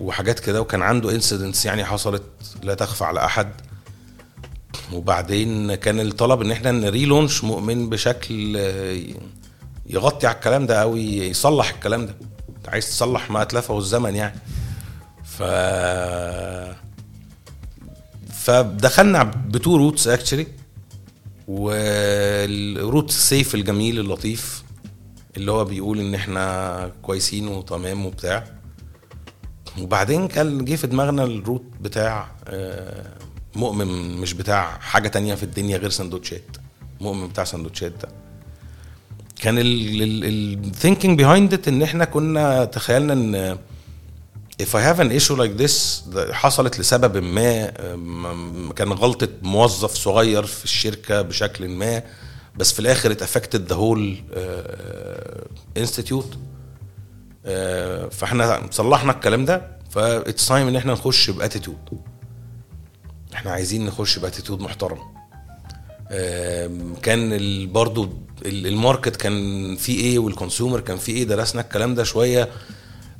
وحاجات كده وكان عنده incidents يعني حصلت لا تخفى على أحد. وبعدين كان الطلب إن إحنا ن relaunch مؤمن بشكل آه، يغطي على الكلام ده أو يصلح الكلام ده. عايز تصلح ما أتلفه الزمن يعني. ف فدخلنا ب two routes actually وال route ال safe الجميل اللطيف اللي هو بيقول إن إحنا كويسين وتمام وبتاع. وبعدين كان جه في دماغنا ال route بتاع آه، مؤمن مش بتاع حاجة تانية في الدنيا غير سندوتشات. مؤمن بتاع سندوتشات ده. كان ال thinking behind it إن إحنا كنا تخيلنا إن if I have an issue like this حصلت لسبب ما كان غلطة موظف صغير في الشركة بشكل ما بس في الآخر it affected the whole uh, institute uh, فإحنا صلحنا الكلام ده ف it's time إن إحنا نخش ب attitude إحنا عايزين نخش ب attitude محترم. كان برضو ال market كان فيه إيه وال consumer كان فيه إيه درسنا الكلام ده شوية.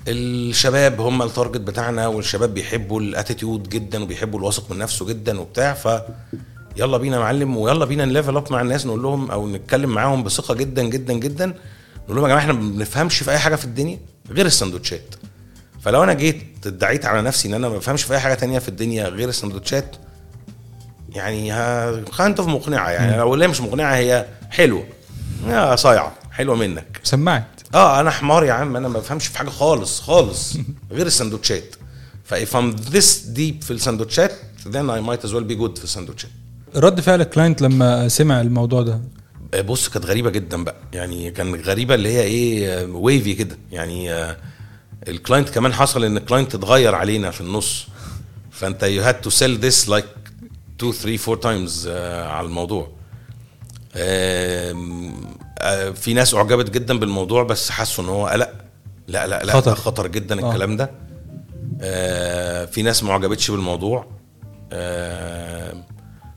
الشباب هم ال target بتاعنا والشباب بيحبوا ال attitude جدا وبيحبوا الواثق من نفسه جدا وبتاع ف يلا بينا معلم ويلا بينا ن level up مع الناس نقول لهم أو نتكلم معاهم بثقة جدا جدا جدا نقول لهم يا جماعة إحنا ما بنفهمش في أي حاجة في الدنيا غير السندوتشات. فلو أنا جيت ادعيت على نفسي إن أنا ما بفهمش في أي حاجة تانية في الدنيا غير السندوتشات يعني كانت مقنعة يعني. لو هي مش مقنعة هي حلوة. يا صايعة حلوة منك. سمعت آه أنا حمار يا عم أنا ما بفهمش في حاجة خالص خالص غير السندوتشات. ف if I'm this deep في السندوتشات then I might as well be good في السندوتشات. رد فعل ال client لما سمع الموضوع ده. آه، بص كانت غريبة جدا بقى. يعني كان غريبة اللي هي إيه wavy كده. يعني آه، ال client كمان حصل إن ال client اتغير علينا في النص. فأنت you had to sell this like 2 3 4 تايمز على الموضوع. آه، في ناس أعجبت جدا بالموضوع بس حسوا إن هو قلق. لا لا لا خطر, خطر جدا آه. الكلام ده. آه في ناس ما أعجبتش بالموضوع. آه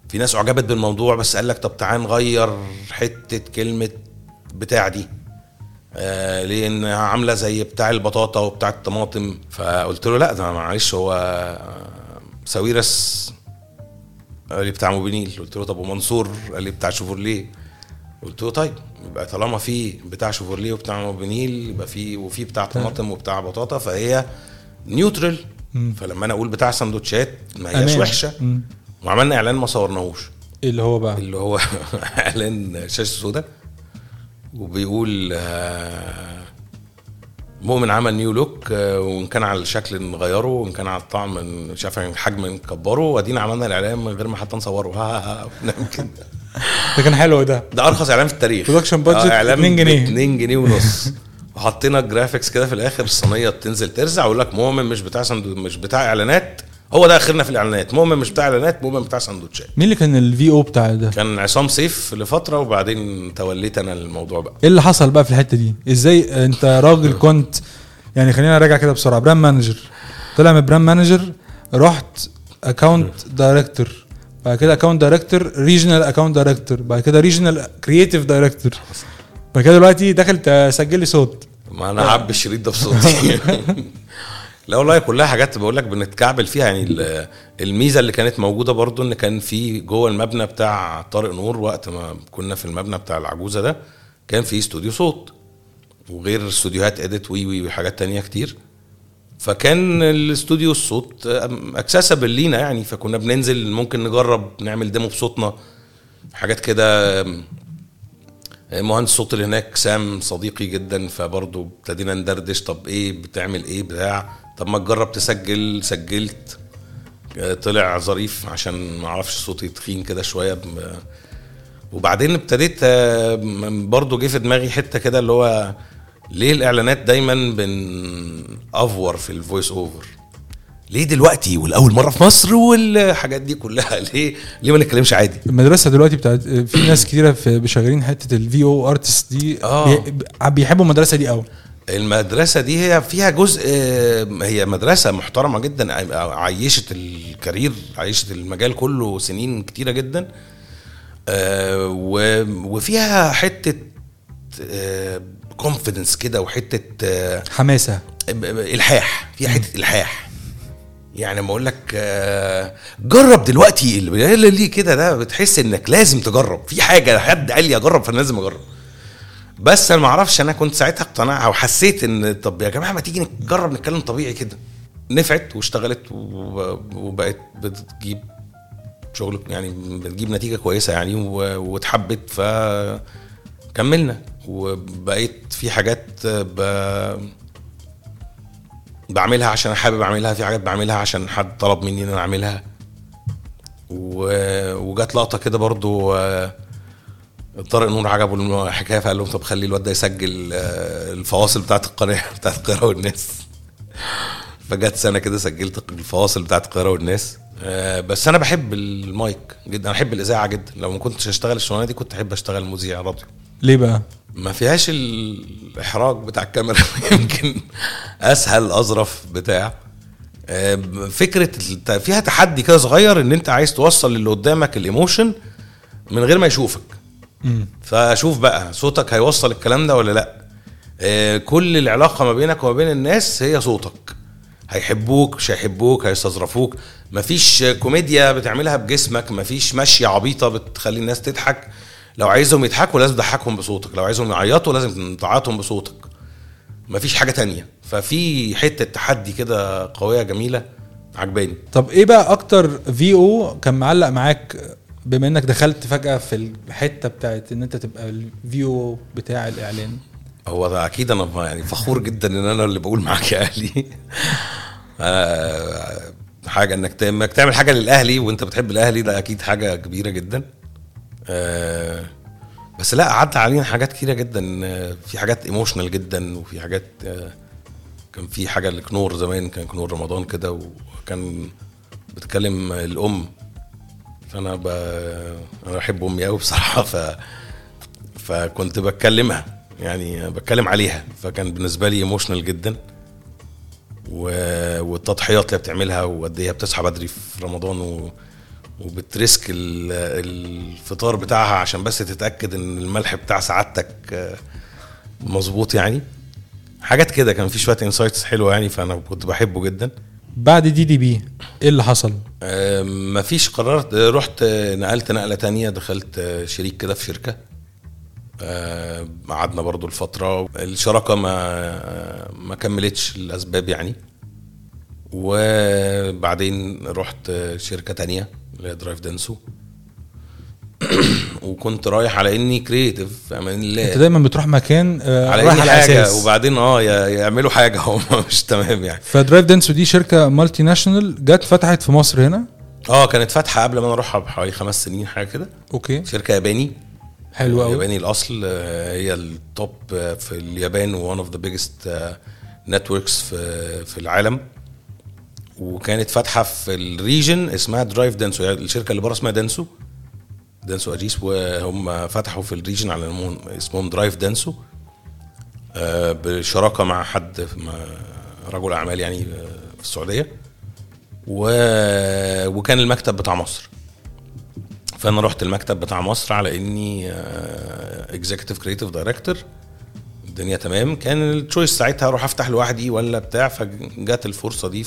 في ناس أعجبت بالموضوع بس قال لك طب تعال نغير حتة كلمة بتاع دي. آه لأن عاملة زي بتاع البطاطا وبتاع الطماطم. فقلت له لا ده معلش هو ساويرس قال لي بتاع موبينيل. قلت له طب ومنصور؟ قال لي بتاع شيفروليه قلت له طيب. يبقى طالما في بتاع شيفروليه وبتاع موبينيل يبقى في وفي بتاع طماطم وبتاع بطاطا فهي neutral. فلما أنا أقول بتاع سندوتشات ما هياش وحشة. وعملنا إعلان ما صورناهوش. اللي هو بقى؟ اللي هو إعلان شاشه سوداء وبيقول آه، مؤمن عمل new look آه، وإن كان على الشكل نغيره وإن كان على الطعم مش عارف الحجم نكبره. وأدينا عملنا الإعلان من غير ما حتى نصوره. ها ها ها ده كان حلو ده. ده أرخص إعلان في التاريخ. production budget 2 جنيه. 2 جنيه ونص. وحطينا graphics كده في الآخر الصينيه تنزل ترزع ويقول لك مؤمن مش بتاع سندو مش بتاع إعلانات. هو ده آخرنا في الإعلانات. مؤمن مش بتاع إعلانات مؤمن بتاع سندوتشات. مين اللي كان ال VO بتاع ده؟ كان عصام سيف لفترة وبعدين توليت أنا الموضوع بقى. إيه اللي حصل بقى في الحتة دي؟ إزاي أنت راجل كنت يعني خلينا نراجع كده بسرعة. brand manager طلع من brand manager رحت account director بعد كده account director regional account director بعد كده regional creative director بعد كده دلوقتي داخل تسجل لي صوت. ما أنا عبي الشريط ده بصوتي. لا والله كلها حاجات بقول لك بنتكعبل فيها. يعني الميزة اللي كانت موجودة برضو إن كان في جوه المبنى بتاع طارق نور وقت ما كنا في المبنى بتاع العجوزة ده كان في استوديو صوت. وغير استوديوهات edit و وحاجات تانية كتير. فكان الاستوديو الصوت accessible لينا يعني فكنا بننزل ممكن نجرب نعمل demo بصوتنا حاجات كده مهندس الصوت اللي هناك سام صديقي جدا فبرضه ابتدينا ندردش طب إيه بتعمل إيه بتاع طب ما تجرب تسجل سجلت طلع ظريف عشان ما أعرفش صوتي تخين كده شوية وبعدين ابتديت برضه جه في دماغي حتة كده اللي هو ليه الإعلانات دايما بن over في ال voice over ليه دلوقتي والأول مرة في مصر والحاجات دي كلها؟ ليه؟ ليه ما نتكلمش عادي؟ المدرسة دلوقتي بتاعت في ناس كتيرة في شغالين حتة ال VO artist دي آه. بيحبوا المدرسة دي قوي المدرسة دي هي فيها جزء آه، هي مدرسة محترمة جدا عيشت ال career عيشت المجال كله سنين كتيرة جدا. آه، وفيها حتة كونفيدنس كده وحتة آه، حماسة. إلحاح. فيها حتة إلحاح. يعني لما أقول لك آه، جرب دلوقتي اللي كده؟ ده بتحس إنك لازم تجرب. في حاجة حد قال لي أجرب فأنا لازم أجرب. بس أنا ما أعرفش أنا كنت ساعتها اقتنعها وحسيت إن طب يا جماعة ما تيجي نجرب نتكلم طبيعي كده. نفعت واشتغلت وب- وبقت بتجيب شغل يعني بتجيب نتيجة كويسة يعني واتحبت. فكملنا وبقيت في حاجات ب... بعملها عشان حابب أعملها في حاجات بعملها عشان حد طلب مني إن أنا أعملها. و... وجات لقطة كده برضو طارق نور عجبه الحكاية فقال لهم طب خلي الواد ده يسجل الفواصل بتاعت القناة بتاعت القاهرة والناس. فجت سنة كده سجلت الفواصل بتاعت القاهرة والناس. آه، بس أنا بحب المايك جدا أنا بحب الإذاعة جدا. لو ما كنتش اشتغل الشغلانة دي كنت أحب أشتغل مذيع راديو ليه بقى؟ ما فيهاش الإحراج بتاع الكاميرا. يمكن أسهل أظرف بتاع. فكرة فيها تحدي كده صغير إن أنت عايز توصل للي قدامك ال emotion من غير ما يشوفك. مم. فشوف بقى صوتك هيوصل الكلام ده ولا لأ. آه، كل العلاقة ما بينك وما بين الناس هي صوتك. هيحبوك مش هيحبوك هيستظرفوك. مفيش كوميديا بتعملها بجسمك مفيش مشي عبيطة بتخلي الناس تضحك. لو عايزهم يضحكوا لازم تضحكهم بصوتك لو عايزهم يعيطوا لازم تعيطهم بصوتك. مفيش حاجة تانية. ففي حتة تحدي كده قوية جميلة عجباني. طب إيه بقى أكتر في أو كان معلق معاك بما إنك دخلت فجأة في الحتة بتاعت إن أنت تبقى ال VO بتاع الإعلان؟ هو ده أكيد أنا يعني فخور جدا إن أنا اللي بقول معاك يا أهلي. آه، حاجة إنك تعمل إنك تعمل حاجة للأهلي وأنت بتحب الأهلي ده أكيد حاجة كبيرة جدا. آه، بس لا عدى علينا حاجات كتيرة جدا آه، في حاجات emotional جدا وفي حاجات آه، كان في حاجة لكنور زمان كان كنور رمضان كده وكان بتكلم الأم. فأنا ب... أنا بحب أمي قوي بصراحة ف فكنت بتكلمها يعني بتكلم عليها. فكان بالنسبة لي emotional جدا و... والتضحيات اللي بتعملها وقد إيه بتصحى بدري في رمضان و... وبتريسك ال... الفطار بتاعها عشان بس تتأكد إن الملح بتاع سعادتك آه، مظبوط يعني؟ حاجات كده كان في شوية insights حلوة يعني فأنا كنت بحبه جدا. بعد دي دي بي إيه اللي حصل؟ مفيش قررت آه، رحت آه، نقلت نقلة تانية دخلت شريك كده في شركة. قعدنا برضو الفترة. الشراكة ما ما كملتش الاسباب يعني. وبعدين رحت شركة تانية. اللي هي درايف دانسو وكنت رايح على إني creative أمان الله أنت دايما بتروح مكان آه، على رايح إني على حاجة أساس وبعدين آه يعملوا حاجة هم مش تمام يعني. فدرايف دانسو دي شركة multinational جت فتحت في مصر هنا. آه كانت فاتحة قبل ما أنا أروحها بحوالي خمس سنين حاجة كده. أوكي. شركة ياباني. حلو قوي ياباني الأصل آه، هي ال top آه، في اليابان one of the biggest networks في في العالم. وكانت فاتحة في ال region اسمها درايف دانسو يعني الشركة اللي بره اسمها دانسو دانسو أجيس وهم فتحوا في ال region على اسمهم- درايف دانسو آه، بشراكة مع حد رجل أعمال يعني آه، في السعودية. وكان المكتب بتاع مصر. فأنا رحت المكتب بتاع مصر على إني executive creative director الدنيا تمام. كان ال choice ساعتها أروح أفتح لوحدي ولا بتاع فجت الفرصة دي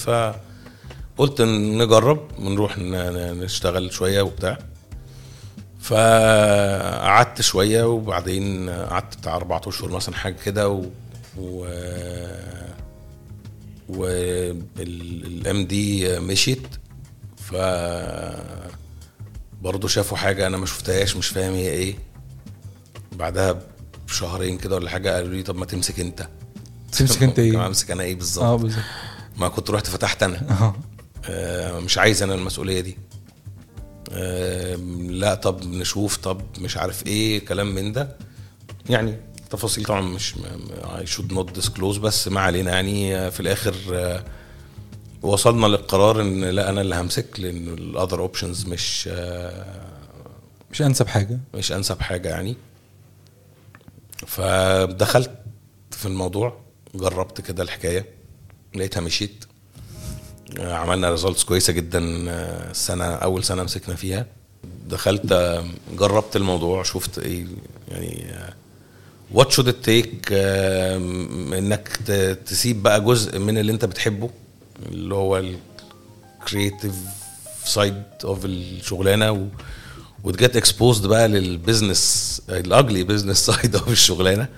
فقلت نجرب ونروح نشتغل شوية وبتاع. فقعدت شوية وبعدين قعدت بتاع أربع أشهر مثلا حاجة كده و, و... والام دي مشيت. ف برضه شافوا حاجة أنا ما شفتهاش مش فاهم هي إيه. بعدها بشهرين كده ولا حاجة قالوا لي طب ما تمسك أنت. تمسك أنت إيه؟ أمسك أنا إيه بالظبط؟ آه بالظبط. ما كنت رحت فتحت أنا. آه آه، مش عايز أنا المسؤولية دي. آه، لا طب نشوف طب مش عارف إيه كلام من ده. يعني تفاصيل طبعا مش I should not disclose بس ما علينا يعني. آه، في الآخر آه، وصلنا للقرار إن لا أنا اللي همسك لأن ال other options مش آه، مش أنسب حاجة. مش أنسب حاجة يعني. فدخلت في الموضوع جربت كده الحكاية لقيتها مشيت. آه، عملنا results كويسة جدا آه، السنة أول سنة مسكنا فيها. دخلت آه، جربت الموضوع شفت إيه يعني what should it take إنك تسيب بقى جزء من اللي أنت بتحبه اللي هو ال creative side of الشغلانة و وت get exposed بقى لل business ال ugly business side of الشغلانة.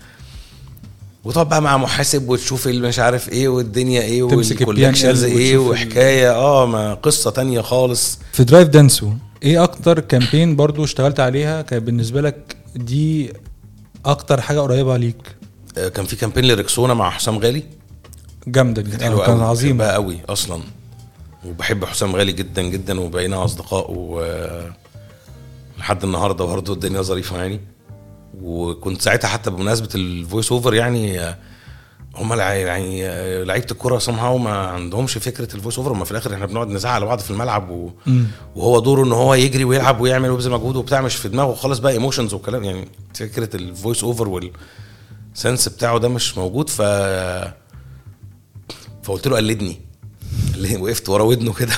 وتقعد بقى مع محاسب وتشوف اللي مش عارف إيه والدنيا إيه وال collections إيه وحكاية آه ما قصة تانية خالص. في درايف دانسو إيه أكتر campaign برضو اشتغلت عليها كانت بالنسبة لك دي أكتر حاجة قريبة ليك؟ آه، كان في campaign لريكسونا مع حسام غالي. جامدة دي كانت آه، حلوة قوي عظيمة. بحبها قوي أصلا. وبحب حسام غالي جدا جدا وبقينا أصدقاء و لحد النهارده برضه الدنيا ظريفة يعني. وكنت ساعتها حتى بمناسبة ال voice over يعني هم يعني لعيبة الكورة somehow ما عندهمش فكرة ال voice over هم في الآخر إحنا بنقعد نزعق على بعض في الملعب و... وهو دوره إن هو يجري ويلعب ويعمل ويبذل مجهود وبتاع مش في دماغه خالص بقى emotions والكلام يعني فكرة ال voice over وال sense بتاعه ده مش موجود ف فقلت له قلدني اللي وقفت ورا ودنه كده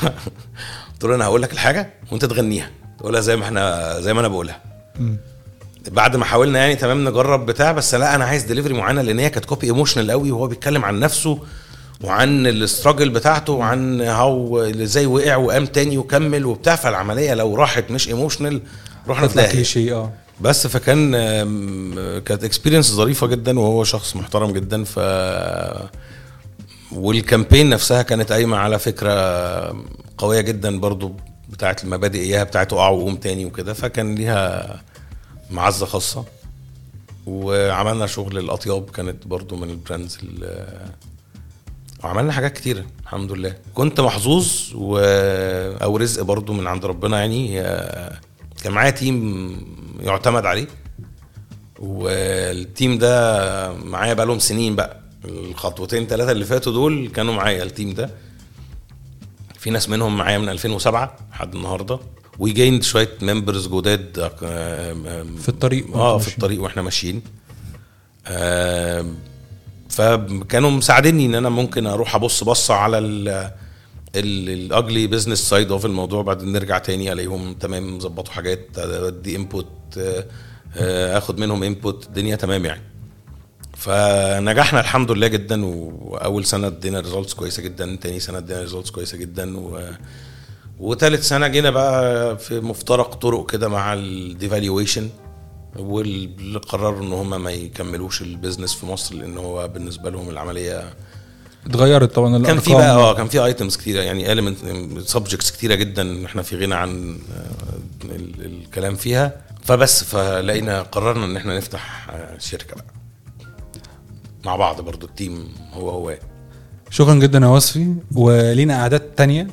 قلت له أنا هقول لك الحاجة وأنت تغنيها تقولها زي ما إحنا زي ما أنا بقولها. بعد ما حاولنا يعني تمام نجرب بتاع بس لا أنا عايز ديليفري معينة لأن هي كانت copy emotional قوي وهو بيتكلم عن نفسه وعن ال struggle بتاعته وعن how إزاي وقع وقام تاني وكمل وبتاع. فالعملية لو راحت مش emotional رحنا داهيه كليشيه آه. بس فكان كانت experience ظريفة جدا وهو شخص محترم جدا. ف وال campaign نفسها كانت قايمة على فكرة قوية جدا برضو بتاعت المبادئ إياها بتاعت أقع وقوم تاني وكده. فكان ليها معزة خاصة. وعملنا شغل الأطياب كانت برضو من ال brands ال- وعملنا حاجات كتيرة الحمد لله. كنت محظوظ و... أو رزق برضو من عند ربنا يعني. كان معايا team يعتمد عليه. وال team ده معايا بقالهم سنين بقى. الخطوتين ثلاثة اللي فاتوا دول كانوا معايا التيم ده. في ناس منهم معايا من 2007 لحد النهارده. و joined شوية members جداد آه، آه، في الطريق. آه في. الطريق وإحنا ماشيين. آه فكانوا مساعديني إن أنا ممكن أروح أبص بصة على ال ال ugly business side of الموضوع بعدين نرجع تاني ألاقيهم تمام ظبطوا حاجات أدي input آخد منهم input الدنيا تمام يعني. فنجحنا الحمد لله جدا وأول سنة ادينا results كويسة جدا تاني سنة ادينا results كويسة جدا و وتالت سنة جينا بقى في مفترق طرق كده مع ال devaluation واللي قرروا إن هم ما يكملوش ال business في مصر لأن هو بالنسبة لهم العملية اتغيرت طبعا كان في. بقى آه كان في items كتيرة يعني element subjects كتيرة جدا إحنا في غنى عن آه، ال- الكلام فيها. فبس فلقينا قررنا إن إحنا نفتح آه، شركة بقى. مع بعض برضو ال team هو هو. شكرا جدا يا وصفي. ولينا قعدات تانية.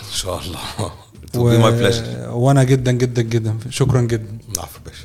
إن شاء الله. و... وأنا جدا جدا جدا. شكرا جدا. العفو باشا.